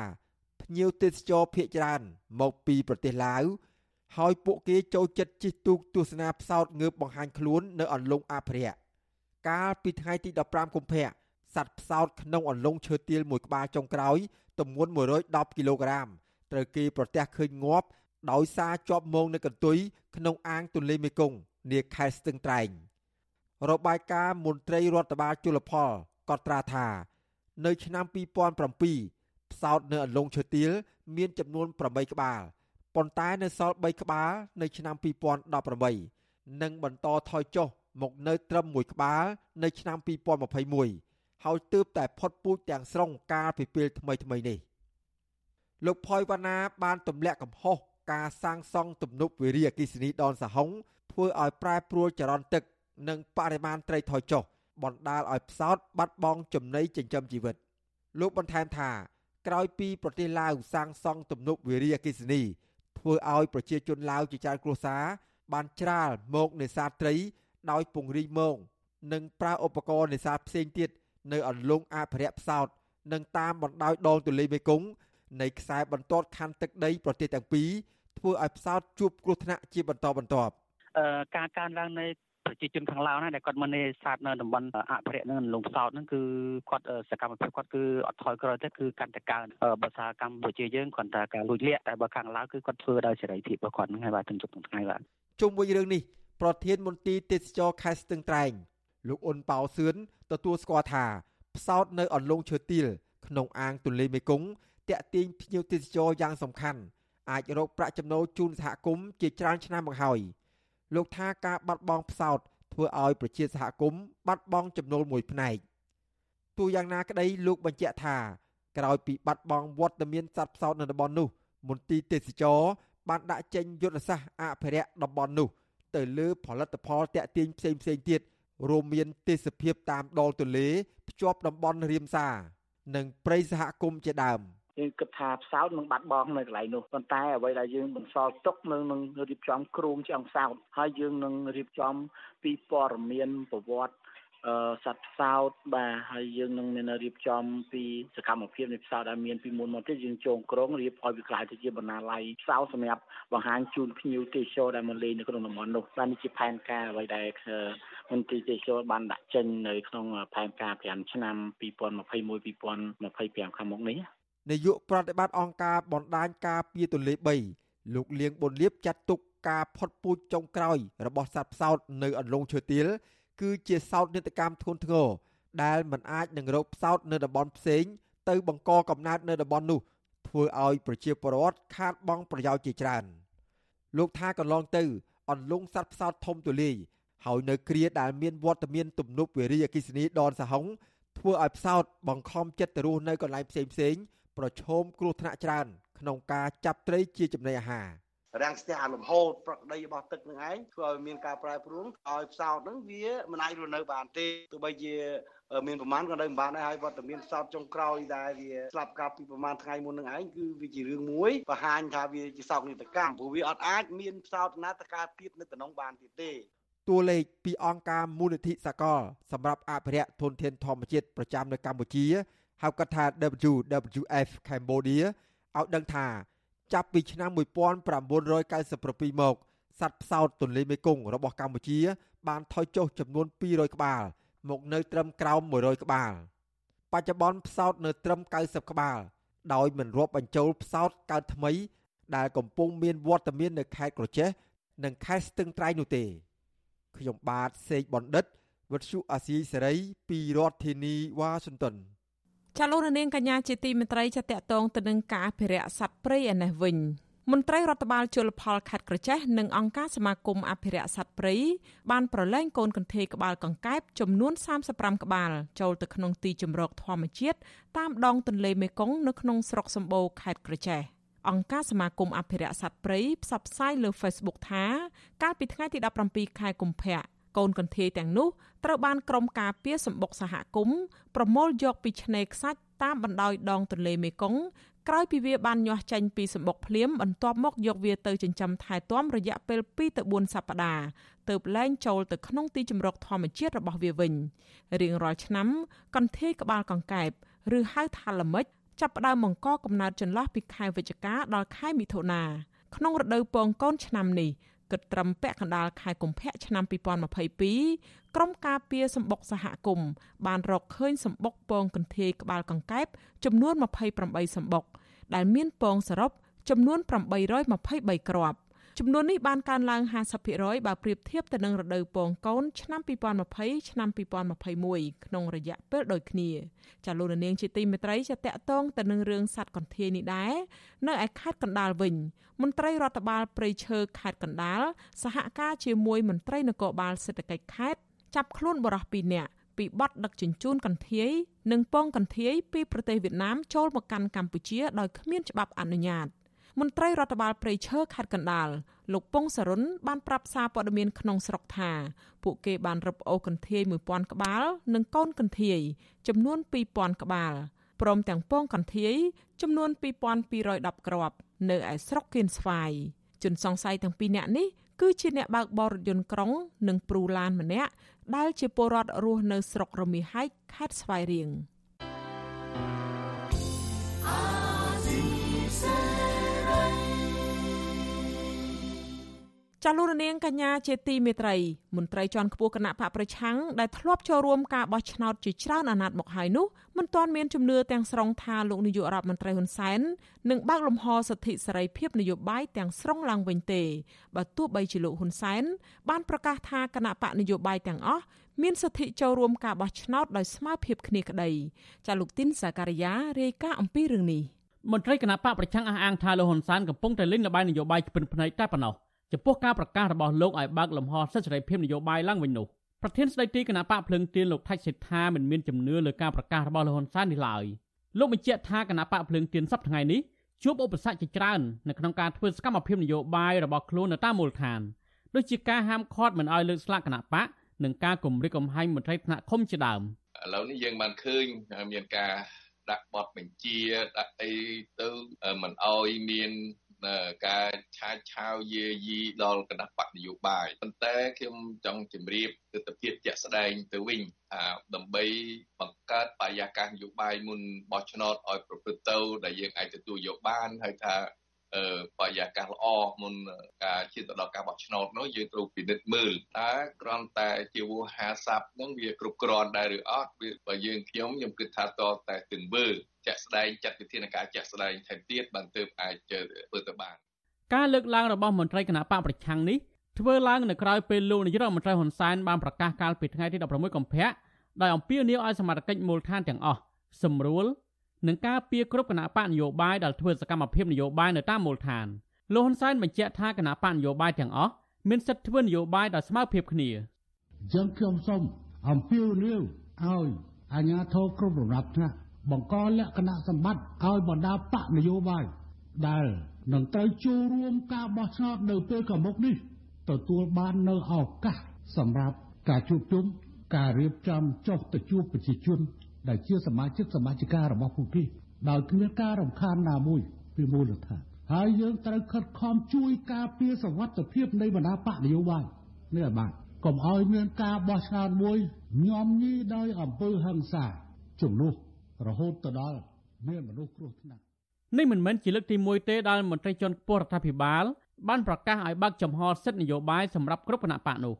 ភ្ញៀវទេសចរភៀកច្រើនមកពីប្រទេសឡាវហើយពួកគេចូលចិត្តជិះទូកទស្សនាផ្សោតងើបបង្ហាញខ្លួននៅអន្លង់អភិរក្សកាលពីថ្ងៃទី15កុម្ភៈសត្វផ្សោតក្នុងអន្លង់ឈើទាលមួយក្បាលចុងក្រោយទម្ងន់110គីឡូក្រាមត្រូវគេប្រទះឃើញងាប់ដោយសារជាប់មងនៅកន្ទុយក្នុងអាងទន្លេមេគង្គ នាខេត្តស្ទឹងត្រែងរបាយការណ៍មន្ត្រីរដ្ឋបាលជលផលក៏ត្រាថា នៅ ឆ្នាំ2007ផ្សោតនៅអន្លង់ឈើទាលមានចំនួន8ក្បាលប៉ុន្តែនៅសល់3ក្បាលនៅឆ្នាំ2018និងបន្តថយចុះមកនៅត្រឹម1ក្បាលនៅឆ្នាំ2021ហើយទើបតែផុតពូជទាំងស្រុងកាលពីពេលថ្មីថ្មីនេះលោកផយវណ្ណាបានទម្លាក់កំហុសការសាងសង់ទំនប់វារីអគ្គិសនីដនសហុងធ្វើឲ្យប្រែប្រួលចរន្តទឹក និងបរិមាណត្រីថយចុះបណ្ដាលឲ្យផ្សោតបាត់បង់ចំណីចិញ្ចឹមជីវិត លោកបន្ថែមថាក្រោយពីប្រទេសឡាវសាងសង់ទំនប់វារីអគ្គិសនី ធ្វើឲ្យប្រជាជនឡាវជាច្រើនគ្រួសារបានច្រាលមកនេសាទត្រីដោយពង្រីកមងនិងប្រើឧបករណ៍នេសាទផ្សេងទៀតនៅអន្លង់អភិរក្សផ្សោតនិងតាមបណ្ដោយដងទន្លេមេគង្គនៃខ្សែបន្ទាត់ខ័ណ្ឌទឹកដីប្រទេសទាំងពីរធ្វើឲ្យផ្សោតជួបគ្រោះថ្នាក់ជាបន្តបន្ទាប់ ការកើនឡើងនៃប្រជាជនខាងឡាវណាដែលគាត់មកនេសាទនៅតំបន់អភិរក្សនឹងលងផ្សោតហ្នឹងគឺគាត់សកម្មភាពគាត់គឺអត់ថយក្រោយទេគឺកាន់តែកើនភាសាកម្ពុជាយើងគាត់ថាការលួចលាក់តែបើខាងឡាវគឺគាត់ធ្វើដោយសេរីភាពរបស់គាត់ហ្នឹងហើយបាទទាំងជុំទាំងថ្ងៃបាទជុំវិញរឿងនេះប្រធានមន្ទីរទេសចរខេត្តស្ទឹងត្រែងលោកអ៊ុនប៉ោសឿនទទួលស្គាល់ថាផ្សោតនៅអន្លង់ឈើទាលក្នុងអាងទន្លេមេគង្គតាក់ទាញភ្ញៀវទេសចរយ៉ាងសំខាន់អាចរកប្រាក់ចំណូលជូនសហគមន៍ជាច្រើនឆ្នាំមកហើយ។ លោកថាការបាត់បង់ផ្សោតធ្វើឲ្យប្រជាសហគមន៍បាត់បង់ចំណូលមួយផ្នែកទោះយ៉ាងណាក្តីលោកបញ្ជាក់ថាក្រោយពីបាត់បង់វត្តមានសត្វផ្សោតនៅតំបន់នោះ មន្ទីរទេសចរបានដាក់ចេញយុទ្ធសាស្ត្រអភិរក្សតំបន់នោះ ទៅលើផលិតផលតាក់ទាញផ្សេងផ្សេងទៀតរួមមានទេសភាពតាមដងទន្លេភ្ជាប់តំបន់រៀមសា និងព្រៃសហគមន៍ជាដើម យើងគិតថាផ្សោតនឹងបាត់បង់នៅកន្លែងនោះប៉ុន្តែអ្វីដែលយើងបន្សល់ទុកនៅនឹងរៀបចំគ្រោងឆ្អឹងផ្សោតហើយយើងនឹងរៀបចំពីព័ត៌មានប្រវត្តិអឺសត្វផ្សោតបាទហើយយើងនឹងមានរៀបចំពីសកម្មភាពនៃផ្សោតដែលមានពីមុនមកទៀតយើងចងក្រងរៀបឲ្យវាក្លាយទៅជាបណ្ណាល័យផ្សោតសម្រាប់បង្ហាញជូនភ្ញៀវទេសចរដែលមកលេងនៅក្នុងតំបន់នោះបាទនេះជាផែនការអ្វីដែលមន្ត្រីទេសចរបានដាក់ចេញនៅក្នុងផែនការ5ឆ្នាំ2021 2025ខាងមុខនេះ នាយកប្រតិបត្តិអង្គការបណ្ដាញការពារទន្លេ3លោកលៀងប៊ុនលៀបចាត់ទុកការផុតពូជចុងក្រោយ របស់សត្វផ្សោតនៅអន្លង់ឈើទាលគឺជាសោតនេតកម្មធ្ងន់ធ្ងរដែលមិនអាចនឹងរកផ្សោតនៅតំបន់ផ្សេង ទៅបង្កកំណើតនៅតំបន់នោះធ្វើឲ្យប្រជាពលរដ្ឋខាតបង់ប្រយោជន៍ជាច្រើនលោកថាកន្លងទៅ អន្លង់សត្វផ្សោតធំទូលាយហើយនៅគ្រាដែលមានវត្តមានទំនប់វារីអគិសនីដនសហុងធ្វើឲ្យផ្សោតបង្ខំចិត្តទៅរស់នៅកន្លែងផ្សេងផ្សេង ប្រឈមគ្រោះថ្នាក់ច្រើន ក្នុងការចាប់ត្រីជាចំណីអាហាររាំងស្ទះអាលំហូរប្រក្តីរបស់ទឹកនឹងឯងធ្វើឲ្យមានការប្រែប្រួលឲ្យផ្សោតនឹងវាមិនអាចរស់នៅបានទេទោះបីជាមានប្រមាណក៏នៅមិនបានដែរហើយវត្តមានផ្សោតចុងក្រោយដែលវាស្លាប់កាប់ពីប្រមាណថ្ងៃមុននឹងឯងគឺវាជារឿងមួយបង្ហាញថាវាជាសោកនាដកម្មព្រោះវាអត់អាចមានផ្សោតណាតការទៀតនៅតំណងបានទៀតទេតួលេខពីអង្គការមូលនិធិសកលសម្រាប់អភិរក្សធនធានធម្មជាតិប្រចាំនៅកម្ពុជា ហៅកាត់ថា WWF Cambodia ឲ្យដឹងថា ចាប់ពីឆ្នាំ1997មកសត្វផ្សោតទន្លេមេគង្គរបស់កម្ពុជា បានថយចុះចំនួន200ក្បាល មកនៅត្រឹមក្រោម100ក្បាល បច្ចុប្បន្នផ្សោតនៅត្រឹម90ក្បាល ដោយមិនរាប់បញ្ចូលផ្សោតកើតថ្មី ដែលកំពុងមានវត្តមាននៅខេត្តក្រចេះនិងខេត្តស្ទឹងត្រែងនោះទេខ្ញុំបាទសេកបណ្ឌិតវុទ្ធុអាស៊ីសេរីពីរដ្ឋធានីវ៉ាស៊ីនតោន ចាលោកនាងកញ្ញាជាទីមេត្រីចាតកតងទៅនឹងការអភិរក្សសត្វព្រៃឯនេះវិញមន្ត្រីរដ្ឋបាលជលផលខេត្តក្រចេះនិងអង្គការសមាគមអភិរក្សសត្វព្រៃបានប្រឡែងកូនកន្ទេលក្បាលកង្កែបចំនួន35ក្បាលចូលទៅក្នុងទីជម្រកធម្មជាតិតាមដងទន្លេមេគង្គនៅក្នុងស្រុកសម្បូរខេត្តក្រចេះអង្គការសមាគមអភិរក្សសត្វព្រៃផ្សព្វផ្សាយលើ Facebook ថាកាលពីថ្ងៃទី17ខែកុម្ភៈ កូនកន្ធាយទាំងនោះត្រូវបានក្រុមការពារសម្បុកសហគមន៍ប្រមូលយកពីឆ្នេរខ្សាច់តាមបណ្ដោយដងទន្លេមេគង្គក្រោយពីវាបានញាស់ចេញពីសម្បុកភ្លាមបន្ទាប់មកយកវាទៅចិញ្ចឹមថែទាំរយៈពេល2ទៅ4សប្តាហ៍ទើបលែងចូលទៅក្នុងទីជម្រកធម្មជាតិរបស់វាវិញរៀងរាល់ឆ្នាំកន្ធាយក្បាលកង្កែបឬហៅថាល្មិចចាប់ផ្ដើមបង្កកំណើតចន្លោះពីខែវិច្ឆិកាដល់ខែមិថុនាក្នុងរដូវពងកូនឆ្នាំនេះ គិតត្រឹមពាក់កណ្ដាលខែកុម្ភៈឆ្នាំ2022ក្រុមការពារសម្បុកសហគមន៍បានរកឃើញសម្បុកពងកន្ធាយក្បាលកង្កែបចំនួន28សម្បុកដែលមានពងសរុបចំនួន823គ្រាប់ ចំនួននេះបានកើនឡើង50%បើប្រៀបធៀបទៅនឹងរដូវពងកូនឆ្នាំ2020ឆ្នាំ2021ក្នុងរយៈពេលដូចគ្នាចាលោកនាងជាទីមេត្រីចាតកតងទៅនឹងរឿងសัตว์កន្ធាយនេះដែរនៅឯខេត្តកណ្ដាលវិញ មន្ត្រីរដ្ឋបាលព្រៃឈើខេត្តកណ្ដាលសហការជាមួយមន្ត្រីនគរបាលសេដ្ឋកិច្ចខេត្តចាប់ខ្លួនបរិះ2នាក់ពីបទដឹកជញ្ជូនកន្ធាយនិងពងកន្ធាយពីប្រទេសវៀតណាមចូលមកកាន់កម្ពុជាដោយគ្មានច្បាប់អនុញ្ញាត។ មន្ត្រីរដ្ឋបាលព្រៃឈើខេត្តកណ្ដាលលោកពងសរុនបានប្រាប់សារព័ត៌មានក្នុងស្រុកថាពួកគេបានរឹបអូសកន្ធាយ1000ក្បាល និងកូនកន្ធាយចំនួន2000ក្បាលព្រមទាំងពងកន្ធាយចំនួន2210គ្រាប់នៅឯស្រុកគៀនស្វាយជនសង្ស័យទាំងពីរនាក់នេះគឺជាអ្នកបើកបររថយន្តក្រុងនិងព្រូឡានម្នាក់ដែលជាពលរដ្ឋរស់នៅស្រុករមាហែកខេត្តស្វាយរៀង។ ចាលោករនាងកញ្ញាជាទីមេត្រីមន្ត្រីជាន់ខ្ពស់គណៈបកប្រឆាំងដែលធ្លាប់ចូលរួមការបោះឆ្នោតជាច្រើនអាណត្តិមកហើយនោះមិនទាន់មានជំនឿទាំងស្រុងថាលោកនាយករដ្ឋមន្ត្រីហ៊ុនសែននឹងបើកលំហសិទ្ធិសេរីភាពនយោបាយទាំងស្រុងឡើងវិញទេបើទោះបីជាលោកហ៊ុនសែនបានប្រកាសថាគណៈបកនយោបាយទាំងអស់មានសិទ្ធិចូលរួមការបោះឆ្នោតដោយស្មើភាពគ្នាក្តីចាលោកទីនសាការីយ៉ារាយការណ៍អំពីរឿងនេះមន្ត្រីគណៈបកប្រឆាំងអះអាងថាលោកហ៊ុនសែនកំពុងតែលេងល្បែងនយោបាយពីភ្នែកតែប៉ុណ្ណោះ ចំពោះការប្រកាសរបស់លោកឲ្យបើកលំហសិទ្ធិសេរីភាពនយោបាយឡើងវិញនោះប្រធានស្ដីទីគណៈបកភ្លឹងទៀនលោកថាច់សេដ្ឋាមិនមានជំនឿលើការប្រកាសរបស់លោកហ៊ុនសែននេះឡើយលោកបញ្ជាក់ថាគណៈបកភ្លឹងទៀនសប្តាហ៍ថ្ងៃនេះជួបឧបសគ្គជាច្រើននៅក្នុងការធ្វើសកម្មភាពនយោបាយរបស់ខ្លួននៅតាមមូលដ្ឋានដូចជាការហាមឃាត់មិនឲ្យលើកស្លាកគណៈបកនិងការគម្រិតកំហែងមន្ត្រីថ្នាក់ឃុំជាដើមឥឡូវនេះយើងបានឃើញមានការដាក់បទបញ្ជាដាក់អីទៅមិនអោយមាន ការឆាឆាវយាយីដល់គណៈបកនយោបាយប៉ុន្តែខ្ញុំចង់ជម្រាបទស្សនវិជ្ជាជាក់ស្ដែងទៅវិញថាដើម្បីបង្កើតបរិយាកាសនយោបាយមុនបោះឆ្នោតឲ្យប្រព្រឹត្តទៅដែលយើងអាចទទួលយកបានហើយថាបរិយាកាសល្អមុនការឈានទៅដល់ការបោះឆ្នោតនោះយើងត្រូវពិនិត្យមើលតើគ្រាន់តែជាវោហាស័ព្ទនឹងវាគ្រប់គ្រាន់ដែរឬអត់បើយើងខ្ញុំខ្ញុំគិតថាតតែទង្វើ ជាក់ស្ដែងចាត់វិធានការជាក់ស្ដែងថែមទៀតបានទើបអាចធ្វើទៅបានការលើកឡើងរបស់មន្ត្រីគណៈបកប្រឆាំងនេះធ្វើឡើងនៅក្រៅពេលលោកនាយរដ្ឋមន្ត្រីហ៊ុនសែនបានប្រកាសកាលពីថ្ងៃទី16កុម្ភៈដោយអំពាវនាវឲ្យសមាជិកមូលដ្ឋានទាំងអស់សម្រួលនិងការពៀគ្រប់គណៈបកនយោបាយដែលធ្វើសកម្មភាពនយោបាយនៅតាមមូលដ្ឋានលោកហ៊ុនសែនបញ្ជាក់ថាគណៈបកនយោបាយទាំងអស់មានសិទ្ធិធ្វើនយោបាយដោយស្មើភាពគ្នាយើងខ្ញុំសូមអំពាវនាវឲ្យអាជ្ញាធរគ្រប់រดับថ្នាក់ បង្កលក្ខណៈសម្បត្តិឲ្យបណ្ដាបកនយោបាយដែលនឹងត្រូវចូលរួមការបោះឆ្នោតនៅពេលខាងមុខនេះទទួលបាននៅឱកាសសម្រាប់ការជួបជុំការរៀបចំចុះទៅជួបប្រជាជន ដែលជាសមាជិកសមាជិការបស់ពួកគេដោយគ្មានការរំខានណាមួយពីមូលដ្ឋានហើយយើងត្រូវខិតខំជួយការពារសវត្ថិភាពនៃបណ្ដាបកនយោបាយនេះឲ្យបានកុំឲ្យមានការបោះឆ្នោតមួយញោមញីដោយអំពើហិង្សាជំនួស រហូតទៅដល់មានមនុស្សគ្រោះថ្នាក់នេះមិនមែនជាលើកទី1ទេដែលមន្ត្រីជាន់ខ្ពស់រដ្ឋាភិបាលបានប្រកាសឲ្យបើកចំហសិទ្ធិនយោបាយសម្រាប់គ្រប់គណៈបកនោះ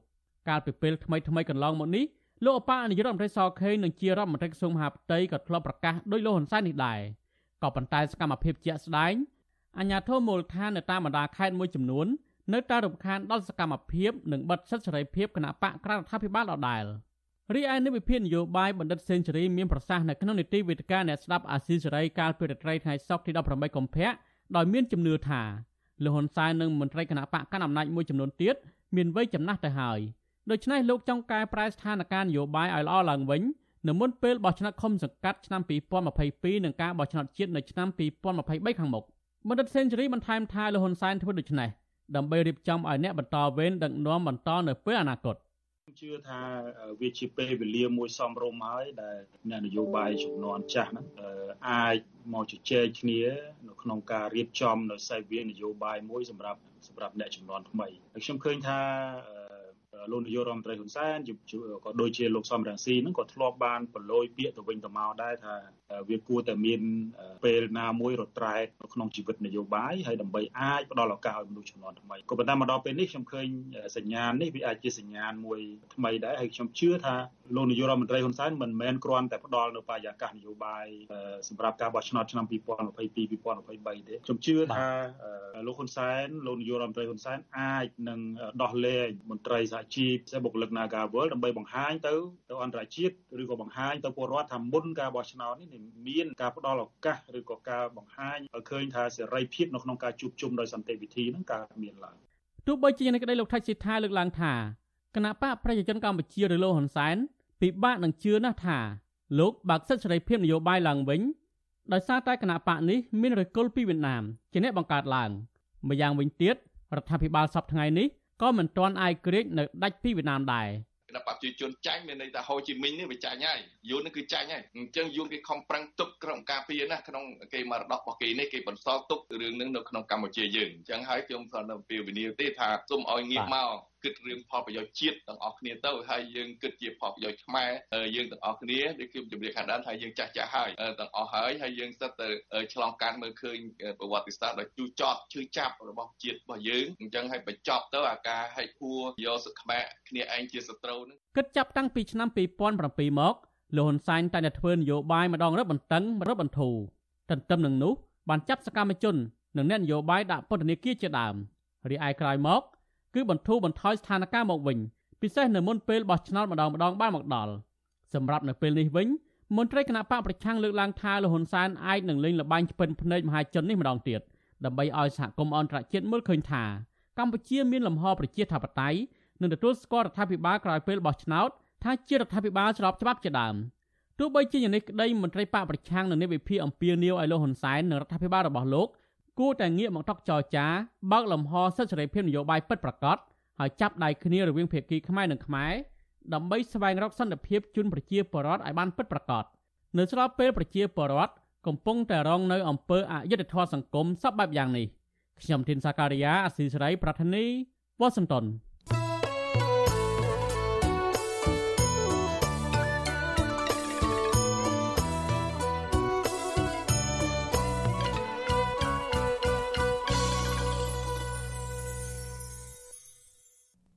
កាលពីពេលថ្មីថ្មីកន្លងមកនេះលោកអបនាយករដ្ឋមន្ត្រីសខេងនិងជារដ្ឋមន្ត្រីក្រសួងមហាផ្ទៃក៏ធ្លាប់ប្រកាសដោយលោកហ៊ុនសែននេះដែរក៏ប៉ុន្តែសកម្មភាពជាក់ស្ដែងអាញាធមូលដ្ឋាននៅតាមបណ្ដាខេត្តមួយចំនួននៅតែរំខានដល់សកម្មភាពនិងបិទសិទ្ធិសេរីភាពគណៈបកក្រៅរដ្ឋាភិបាលដដែល រីឯនិវិភាននយោបាយបណ្ឌិតសេនស៊ូរីមានប្រសាសន៍នៅក្នុងនីតិវេទិកាអ្នកស្ដាប់អាស៊ីសេរីកាលពីរាត្រីថ្ងៃសុក្រទី18កុម្ភៈដោយមានជំនឿថាលោកហ៊ុនសែននិងមន្ត្រីគណៈបកកណ្ដាលអំណាចមួយចំនួនទៀតមានវ័យចំណាស់ទៅហើយដូច្នេះលោកចង់កែប្រែស្ថានភាពនយោបាយឲ្យល្អឡើងវិញនៅមុនពេលបោះឆ្នោតឃុំសង្កាត់ឆ្នាំ2022និងការបោះឆ្នោតជាតិនៅឆ្នាំ2023ខាងមុខបណ្ឌិតសេនស៊ូរីបន្ថែមថាលោកហ៊ុនសែនធ្វើដូច្នេះដើម្បីរៀបចំឲ្យអ្នកបន្តវេនដឹកនាំបន្តនៅពេលអនាគត ជឿថាវាជាពេលវេលាមួយសមរម្យហើយដែលអ្នកនយោបាយចំនួនចាស់ហ្នឹងអាចមកជជែកគ្នានៅក្នុងការរៀបចំនៅសេវានយោបាយមួយសម្រាប់សម្រាប់អ្នកចំនួនថ្មីហើយខ្ញុំឃើញថាលោកនាយករដ្ឋមន្ត្រីហ៊ុនសែនក៏ដូចជាលោកសំរងស៊ីហ្នឹងក៏ធ្លាប់បានប្រឡូយពាក្យទៅវិញទៅមកដែរថា វាគួរតែមានពេលណាមួយរត្រែកនៅក្នុងជីវិតនយោបាយហើយដើម្បីអាចផ្ដល់ឱកាសឲ្យមនុស្សចំនួនថ្មីក៏ប៉ុន្តែមកដល់ពេលនេះខ្ញុំឃើញសញ្ញាណនេះវាអាចជាសញ្ញាណមួយថ្មីដែរហើយខ្ញុំជឿថាលោកនាយករដ្ឋមន្ត្រីហ៊ុនសែនមិនមែនគ្រាន់តែផ្ដល់នៅបរិយាកាសនយោបាយសម្រាប់ការបោះឆ្នោតឆ្នាំ2022 2023ទេខ្ញុំជឿថាលោកហ៊ុនសែនលោកនាយករដ្ឋមន្ត្រីហ៊ុនសែនអាចនឹងដោះលែងមន្ត្រីសហជីពផ្សេងបុគ្គលិក Nagawal ដើម្បីបង្ហាញទៅទៅអន្តរជាតិឬក៏បង្ហាញទៅពលរដ្ឋថាមុនការបោះឆ្នោតនេះមានការផ្ដល់ឱកាសឬក៏ការបង្ហាញឲ្យឃើញថាសេរីភាពនៅក្នុងការជួបជុំដោយសន្តិវិធីនឹងកើតមានឡើងទោះបីជាយ៉ាងនេះក្តីលោកថៃសិដ្ឋាលើកឡើងថាគណៈបកប្រជាជនកម្ពុជាឬលោកហ៊ុនសែនពិបាកនឹងជឿណាស់ថាលោកបើកសិទ្ធិសេរីភាពនយោបាយឡើងវិញដោយសារតែគណៈបកនេះមានរកុលពីវៀតណាមជាអ្នកបង្កើតឡើងម្យ៉ាងវិញទៀតរដ្ឋាភិបាលសពថ្ងៃនេះក៏មិនទាន់អាយក្រេតនៅដាច់ពីវៀតណាមដែរ គណៈបព្វជិជនចាញ់មានន័យថាហូជីមីញនេះវាចាញ់ហើយយួននេះគឺចាញ់ហើយអញ្ចឹងយួនគេខំប្រឹងទុកក្នុងការពារណាក្នុងគេមរតករបស់គេនេះគេបន្សល់ទុករឿងនឹងនៅក្នុងកម្ពុជាយើងអញ្ចឹងហើយខ្ញុំសូមទៅពីវិនិយោគទេថាសូមឲ្យងាកមក គិតរឿងផលប្រយោជន៍ជាតិទាំងអស់គ្នាទៅហើយយើងគិតជាផលប្រយោជន៍ខ្មែរយើងទាំងអស់គ្នាដូចខ្ញុំជម្រាបខាងដើមថាយើងចាស់ចាស់ហើយទាំងអស់ហើយហើយយើងសិតទៅឆ្លងកាត់មើលឃើញប្រវត្តិសាស្ត្រដ៏ជូរចត់ឈឺចាប់របស់ជាតិរបស់យើងអញ្ចឹងហើយបញ្ចប់ទៅអាការហិចហួរយកសខ្មែរគ្នាឯងជាសត្រូវនឹងគិតចាប់តាំងពីឆ្នាំ2007មកលោកហ៊ុនសែនតែតែធ្វើនយោបាយម្ដងរឹតបន្តឹងរឹតបន្តូរទន្ទឹមនឹងនោះបានចាប់សកម្មជននិងអ្នកនយោបាយដាក់ពន្ធនាគារជាដើមរីឯក្រោយមក គឺបន្ធូរបន្ថយស្ថានភាពមកវិញពិសេសនៅមុនពេលបោះឆ្នោតម្ដងម្ដងបានមកដល់សម្រាប់នៅពេលនេះវិញមន្ត្រីគណៈបកប្រឆាំងលើកឡើងថាលហ៊ុនសែនអាចនឹងលេងល្បែងឆ្ពិនភ្នែកមហាជននេះម្ដងទៀតដើម្បីឲ្យសហគមន៍អន្តរជាតិមើលឃើញថាកម្ពុជាមានលំហប្រជាធិបតេយ្យនិងទទួលស្គាល់រដ្ឋាភិបាលក្រោយពេលបោះឆ្នោតថាជារដ្ឋាភិបាលស្របច្បាប់ជាដើមទោះបីជាយ៉ាងនេះក្តីមន្ត្រីបកប្រឆាំងនៅនៃវិភាគអំពាវនាវឲ្យលោកហ៊ុនសែននិងរដ្ឋាភិបាលរបស់លោក គួរតែងាកមកតុកចរចាបើកលំហសិទ្ធិសេរីភាពនយោបាយពិតប្រាកដហើយចាប់ដៃគ្នារវាងភាគីខ្មែរនិងខ្មែរដើម្បីស្វែងរកសន្តិភាពជូនប្រជាពលរដ្ឋឲ្យបានពិតប្រាកដនៅស្របពេលប្រជាពលរដ្ឋកំពុងតែរងនៅអំពើអយុត្តិធម៌សង្គមសពបែបយ៉ាងនេះខ្ញុំធីនសាការីយ៉ាអស៊ីសេរីប្រធានីវ៉ាស៊ីនតោន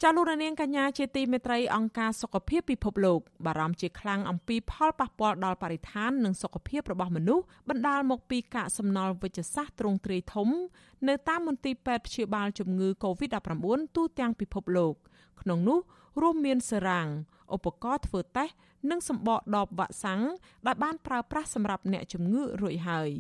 ចាលោករនាងកញ្ញាជាទីមេត្រីអង្គការសុខភាពពិភពលោកបារម្ភជាខ្លាំងអំពីផលប៉ះពាល់ដល់បរិស្ថាននិងសុខភាពរបស់មនុស្សបណ្ដាលមកពីកាកសំណល់វិជ្ជសាស្ត្រទ្រង់ទ្រាយធំ នៅតាមមន្ទីរពេទ្យព្យាបាលជំងឺ Covid-19 ទូទាំងពិភពលោក ក្នុងនោះរួមមានសេរ៉ាំងឧបករណ៍ធ្វើតេស្តនិងសម្បកដបវ៉ាក់សាំងដែលបានប្រើប្រាស់សម្រាប់អ្នកជំងឺរួចហើយ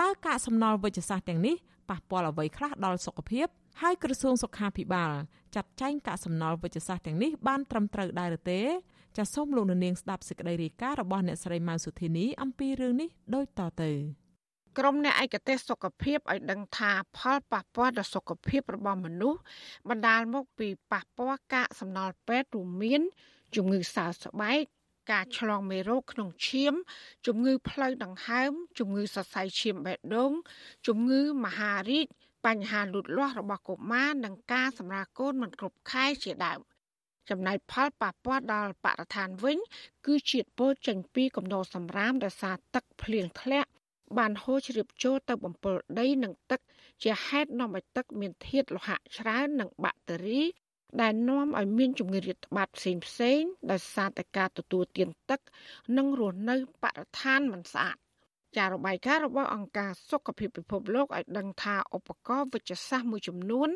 តើកាកសំណល់វិជ្ជសាស្ត្រទាំងនេះប៉ះពាល់អ្វីខ្លះដល់សុខភាព ហើយក្រសួងសុខាភិបាលចាត់ចែងកាកសំណល់វិជ្ជសាស្ត្រទាំងនេះបានត្រឹមត្រូវដែរឬទេចាសសូមលោកនាងស្ដាប់សេចក្តីរាយការណ៍របស់អ្នកស្រីម៉ៅសុធីនីអំពីរឿងនេះដូចតទៅក្រមអ្នកឯកទេសសុខភាពឲ្យដឹងថាផលប៉ះពាល់ដល់សុខភាពរបស់មនុស្សបណ្ដាលមកពីប៉ះពាល់កាកសំណល់ពេទ្យរួមមាន ជំងឺសើស្បែកការឆ្លងមេរោគក្នុងឈាម ជំងឺផ្លូវដង្ហើម ជំងឺសរសៃឈាមបេះដូងជំងឺមហារីក បញ្ហាលូតលាស់របស់កុមារនិងការសម្រាលកូនមិនគ្រប់ខែជាដើមចំណែកផលប៉ះពាល់ដល់បរិស្ថានវិញ គឺជាតិពុលចេញពីកំណោសម្រាមដោយសារទឹកភ្លៀងធ្លាក់បានហូរជ្រាបចូលទៅបំពុលដីនិងទឹក ជាហេតុនាំឲ្យទឹកមានធាតុលោហៈច្រើននិងបាក់តេរី ដែលនាំឲ្យមានជំងឺរាតត្បាតផ្សេងផ្សេងដោយសារតែការទទួលទានទឹក និងរស់នៅបរិស្ថានមិនស្អាត ចារបាយការណ៍របស់អង្គការសុខភាពពិភពលោកឲ្យដឹងថាឧបករណ៍វិជ្ជសាស្ត្រមួយចំនួន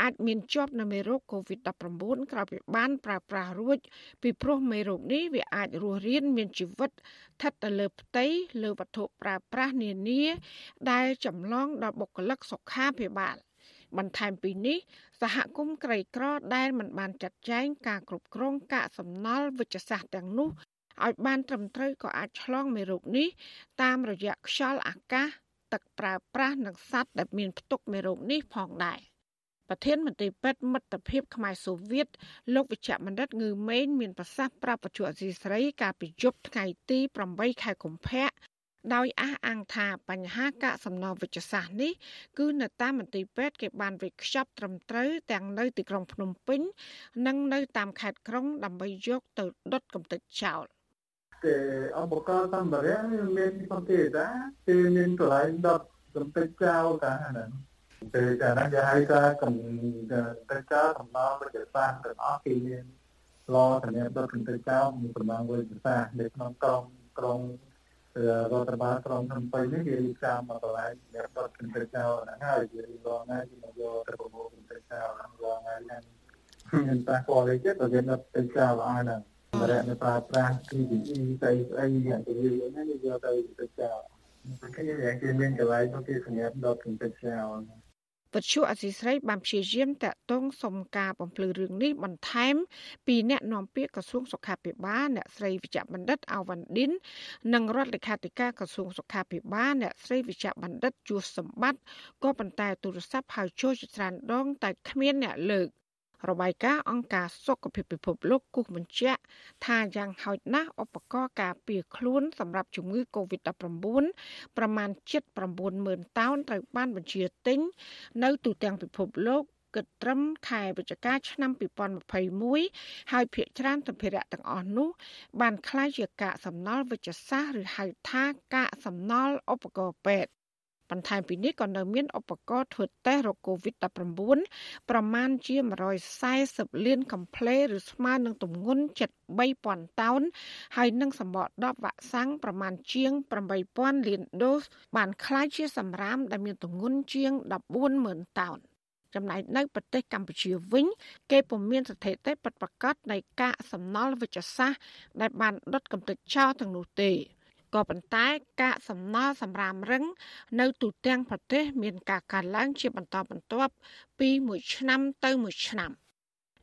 អាចមានជាប់នៅមេរោគ COVID-19 ក្រោយពីបានប្រើប្រាស់រួចពីព្រោះមេរោគនេះវាអាចរស់រានមានជីវិតស្ថិតទៅលើផ្ទៃលើវត្ថុប្រើប្រាស់នានា ដែលចម្លងដល់បុគ្គលិកសុខាភិបាលបន្ថែមពីនេះសហគមន៍ក្រីក្រដែលមិនបានចាត់ចែងការគ្រប់គ្រងកាកសំណល់វិជ្ជសាស្ត្រទាំងនោះ ឲ្យបានត្រឹមត្រូវក៏អាចឆ្លងមេរោគនេះតាមរយៈខ្យល់អាកាស ទឹកប្រើប្រាស់និងសត្វដែលមានផ្ទុកមេរោគនេះផងដែរប្រធានមន្ត្រីពេទ្យមិត្តភាពខ្មែរសូវៀតលោកវិជ្ជបណ្ឌិតងឺម៉េងមានប្រសាសន៍ប្រាប់បច្ចុប្បន្នអសីស្រីកាលពីយប់ថ្ងៃទី8ខែកុម្ភៈដោយអះអាងថាបញ្ហាកាកសំណល់វិជ្ជសាស្ត្រនេះគឺនៅតាមមន្ទីរពេទ្យគេបានវេចខ្ចប់ត្រឹមត្រូវទាំងនៅទីក្រុងភ្នំពេញ និងនៅតាមខេត្តក្រុងដើម្បីយកទៅដុតកំទេចចោល គេឧបករណ៍សម្ភារៈមានផងទេតាគឺមានកន្លែងដុតកំទេចចោលតាហ្នឹងពេលកាលណាគេហៅថាកំទេចចោលសំណល់វិទ្យាសាស្ត្រទាំងអស់គេមានឡសម្រាប់ដុតកំទេចចោលមានប្រមាណវិទ្យាសាស្ត្រនៅក្នុងក្រុងក្រុងរដ្ឋបាលក្រុងភ្នំពេញនេះគេរៀបចំមកកន្លែងសម្រាប់ដុតកំទេចចោលហ្នឹងហើយគេរៀបរងថ្ងៃគេមកយកទៅប្រមូលកំទេចចោលហ្នឹងរងថ្ងៃហ្នឹងមានតែគាត់លេខចិត្តទៅគេដុតកំទេចចោលអស់ហ្នឹងសម្រាប់នៅប្រើប្រាស់ PPE ស្អីស្អីយ៉ាងទៅយើងហ្នឹងយកទៅទៅចោលគេយ៉ាងគេមានកន្លែងទៅគេសម្រាប់ដុតកំទេចចោលពជ្ជអសីស្រីបានព្យាយាមតាក់ទងសុំការបំភ្លឺរឿងនេះបន្ថែម ពីអ្នកនាំពាក្យក្រសួងសុខាភិបាលអ្នកស្រីវិជ្ជបណ្ឌិតអាវ៉ាន់ឌិននិងរដ្ឋលេខាធិការក្រសួងសុខាភិបាលអ្នកស្រីវិជ្ជបណ្ឌិតជួសសម្បត្តិក៏ប៉ុន្តែទូរស័ព្ទហៅចូលជាច្រើនដងតែគ្មានអ្នកលើក របាយការណ៍អង្គការសុខភាពពិភពលោកគូសបញ្ជាក់ថាយ៉ាងហោចណាស់ឧបករណ៍ការពារខ្លួនសម្រាប់ជំងឺ Covid-19 ប្រមាណ790,000តោនត្រូវបានបញ្ជាទិញនៅទូទាំងពិភពលោកគិតត្រឹមខែវិច្ឆិកាឆ្នាំ2021ហើយភាគច្រើនសម្ភារៈទាំងអស់នោះបានคล้ายជាកាកសំណល់វិជ្ជសាស្ត្រឬហៅថាកាកសំណល់ឧបករណ៍ពេទ្យ បន្ថែមពីនេះក៏នៅមានឧបករណ៍ធ្វើតេស្តរក COVID-19 ប្រមាណជា140លានកំ pl ឬស្មើនឹងទម្ងន់73,000តោនហើយនឹងសម្បកដបវ៉ាក់សាំងប្រមាណជាង8,000លានដូសបានคล้ายជាសម្រាមដែលមានទម្ងន់ជាង14,000តោនចំណែកនៅប្រទេសកម្ពុជាវិញ គេពុំមានស្ថិតិពិតប្រាកដនៃកាកសំណល់វិជ្ជសាស្ត្រដែលបានដុតកំទេចចោលទាំងនោះទេ ក៏ប៉ុន្តែកាកសំណល់សម្រាមរឹង នៅទូទាំងប្រទេស មានការកើនឡើងជាបន្តបន្ទាប់ពីមួយឆ្នាំទៅមួយឆ្នាំ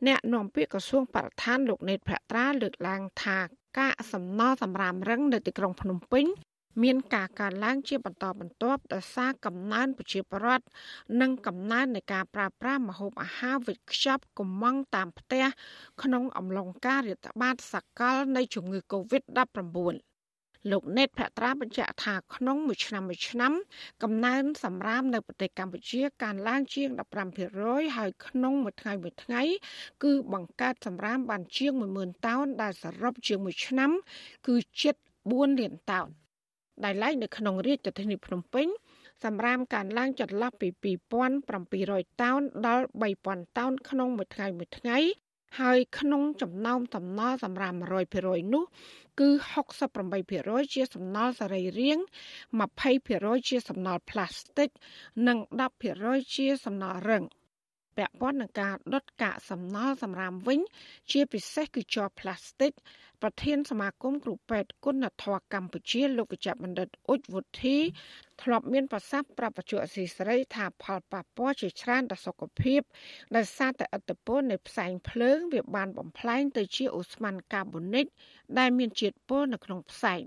អ្នកនាំពាក្យក្រសួងបរិស្ថានលោកណេតភក្ត្រាលើកឡើងថាកាកសំណល់សម្រាមរឹងនៅទីក្រុងភ្នំពេញមានការកើនឡើងជាបន្តបន្ទាប់ដោយសារកំណើនប្រជាពលរដ្ឋនិងកំណើននៃការប្រើប្រាស់ម្ហូបអាហារវេចខ្ចប់កំងតាមផ្ទះក្នុងអំឡុងការរាតត្បាតសកលនៃជំងឺ Covid-19 លោកណេតភត្រាបញ្ជាក់ថាក្នុងមួយឆ្នាំមួយឆ្នាំ កំណើនសម្រាមនៅប្រទេសកម្ពុជាកើនឡើងជាង15%ហើយក្នុងមួយថ្ងៃមួយថ្ងៃ គឺបង្កើតសម្រាមបានជាង10000តោនដែលសរុបជាងមួយឆ្នាំ គឺជិត4លានតោនដែលឡែកនៅក្នុងរាជធានីភ្នំពេញសម្រាមកើនឡើងចន្លោះពី2700តោនដល់3000តោនក្នុងមួយថ្ងៃមួយថ្ងៃ ហើយក្នុងចំណោមតំណសម្រាប់100%នោះគឺ68%ជាសំណល់សរីរាង្គ20%ជាសំណល់ផ្លាស្ទិក និង10%ជាសំណល់រឹង ពាក់ព័ន្ធនឹងការដុតកាកសំណល់សម្រាមវិញ ជាពិសេសគឺជ័រផ្លាស្ទិកប្រធានសមាគមគ្រូពេទ្យគុណធម៌កម្ពុជាលោកវិជ្ជបណ្ឌិតអ៊ុចវុធី ធ្លាប់មានប្រសាសន៍ប្រាប់បច្ចុប្បន្នអសីស្រីថាផលប៉ះពាល់ជាច្រើនដល់សុខភាពដោយសារតែឥទ្ធិពលនៃផ្សែងភ្លើងវាបានបំផ្លែងទៅជាអូស្មန်កាបូនិកដែលមានជាតិពុលនៅក្នុងផ្សែង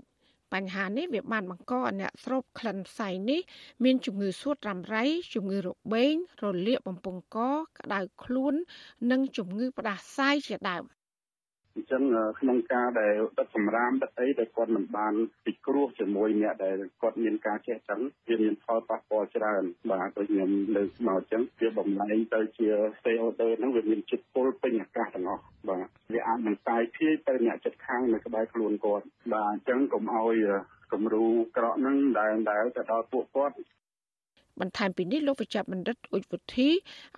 បញ្ហានេះវាបានបង្កឲ្យអ្នកស្រូបក្លិនផ្សែងនេះមានជំងឺសួតរ៉ាំរ៉ៃជំងឺរបេងរលាកបំពង់កក្តៅខ្លួន និងជំងឺផ្ដាសាយជាដើម អញ្ចឹងក្នុងការដែលដិតសម្រាមដិតអីដែលគាត់មិនបានពិគ្រោះជាមួយអ្នកដែលគាត់មានការចេះចឹងវាមានផលប៉ះពាល់ច្រើនបាទដូចខ្ញុំលើកមកអញ្ចឹងវាបំលែងទៅជា CO2 ហ្នឹងវាមានជាតិពុលពេញអាកាសទាំងអស់បាទវាអាចនឹងតាយភាយទៅអ្នកចិត្តខាងនៅក្បែរខ្លួនគាត់បាទអញ្ចឹងកុំឲ្យគំរូក្រក់ហ្នឹងដែលដែលទៅដល់ពួកគាត់ បន្ថែមពីនេះលោកវិជ្ជបណ្ឌិតអ៊ុចវុធី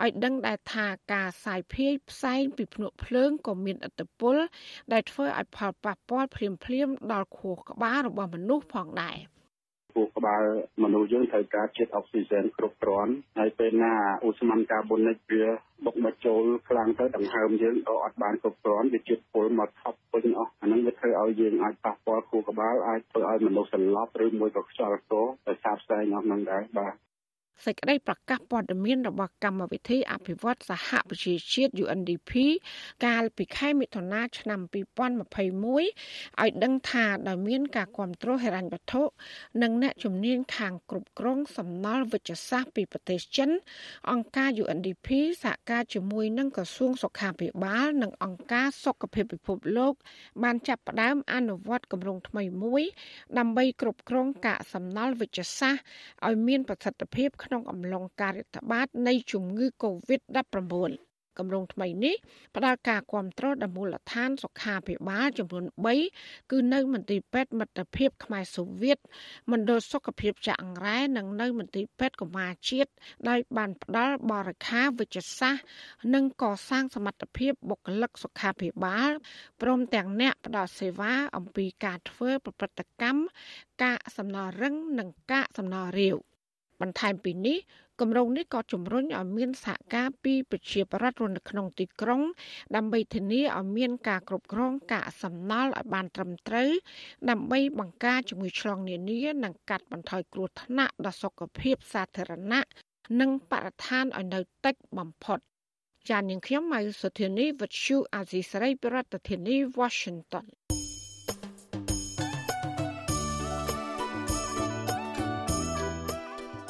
ឲ្យដឹងដែរថាការសាយភាយផ្សែងពីភ្នក់ភ្លើងក៏មានឥទ្ធិពល ដែលធ្វើឲ្យផលប៉ះពាល់ភ្លាមភ្លាមដល់ខួរក្បាលរបស់មនុស្សផងដែរខួរក្បាលមនុស្សយើងត្រូវការជាតិអុកស៊ីហ្សែនគ្រប់គ្រាន់ហើយពេលណាអូស្មန်កាបូនិកវាបុកមកចូលខ្លាំងទៅដង្ហើមយើងក៏អត់បានគ្រប់គ្រាន់វាជាតិពុលមកថប់ពេញអស់អាហ្នឹងវាធ្វើឲ្យយើងអាចប៉ះពាល់ខួរក្បាលអាចធ្វើឲ្យមនុស្សសន្លប់ឬមួយក៏ខ្យល់កដោយសារផ្សែងអស់ហ្នឹងដែរបាទ សេចក្តីប្រកាសព័ត៌មានរបស់កម្មវិធីអភិវឌ្ឍសហប្រជាជាតិ UNDP កាលពីខែមិថុនាឆ្នាំ2021ឲ្យដឹងថាដោយមានការគ្រប់គ្រងហិរញ្ញវត្ថុនិងអ្នកជំនាញខាងគ្រប់គ្រងសំណល់វិជ្ជសាស្ត្រពីប្រទេសចិន អង្គការ UNDP សហការជាមួយនឹងក្រសួងសុខាភិបាលនិងអង្គការសុខភាពពិភពលោក បានចាប់ផ្ដើមអនុវត្តគម្រោងថ្មីមួយ ដើម្បីគ្រប់គ្រងកាកសំណល់វិជ្ជសាស្ត្រឲ្យមានប្រសិទ្ធភាពក្នុងអំឡុងការរាតត្បាតនៃជំងឺ Covid-19 គម្រោងថ្មីនេះផ្ដល់ការគ្រប់គ្រងដល់មូលដ្ឋានសុខាភិបាលចំនួន3គឺនៅមន្ទីរពេទ្យមិត្តភាពខ្មែរសូវៀតមណ្ឌលសុខភាពចាក់អង្រែនិងនៅមន្ទីរពេទ្យកុមារជាតិដោយបានផ្ដល់បរិខាវិជ្ជសាស្ត្រនិងកសាងសមត្ថភាពបុគ្គលិកសុខាភិបាលព្រមទាំងអ្នកផ្ដល់សេវាអំពីការធ្វើប្រព្រឹត្តកម្មកាកសំណល់រឹងនិងកាកសំណល់រាវ បន្ថែមពីនេះគម្រោងនេះក៏ជំរុញឲ្យមានសហការពីប្រជាប្រដ្ឋរស់នៅក្នុងទីក្រុង ដើម្បីធានាឲ្យមានការគ្រប់គ្រងកាកសំណល់ឲ្យបានត្រឹមត្រូវ ដើម្បីបង្ការជំងឺឆ្លងនានានិងកាត់បន្ថយគ្រោះថ្នាក់ដល់សុខភាពសាធារណៈនិងបរិស្ថានឲ្យនៅតិចបំផុតចាននាងខ្ញុំម៉ៅសុធានីវិទ្យុអាស៊ីសេរីប្រធានាធិបតី Washington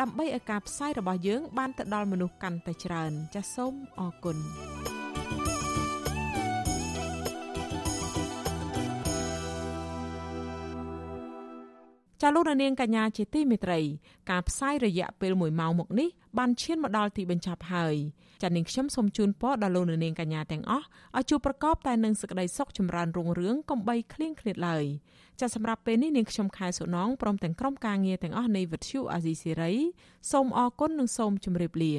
ដើម្បីឲ្យការផ្សាយរបស់យើង បានទៅដល់មនុស្សកាន់តែច្រើនចាសសូមអរគុណចាលោកនាងកញ្ញាជាទីមេត្រី ការផ្សាយរយៈពេល1ម៉ោងមកនេះបានឈានមកដល់ទីបញ្ចប់ហើយ ចានាងខ្ញុំសូមជូនពរដល់លោកនាងកញ្ញាទាំងអស់ឲ្យជួបប្រកបតែនឹងសេចក្តីសុខចម្រើនរុងរឿងកំបីគ្លៀងគ្លាតឡើយចាសម្រាប់ពេលនេះនាងខ្ញុំខែសុណងព្រមទាំងក្រុមការងារទាំងអស់នៃវិទ្យុអាស៊ីសេរីសូមអរគុណនិងសូមជម្រាបលា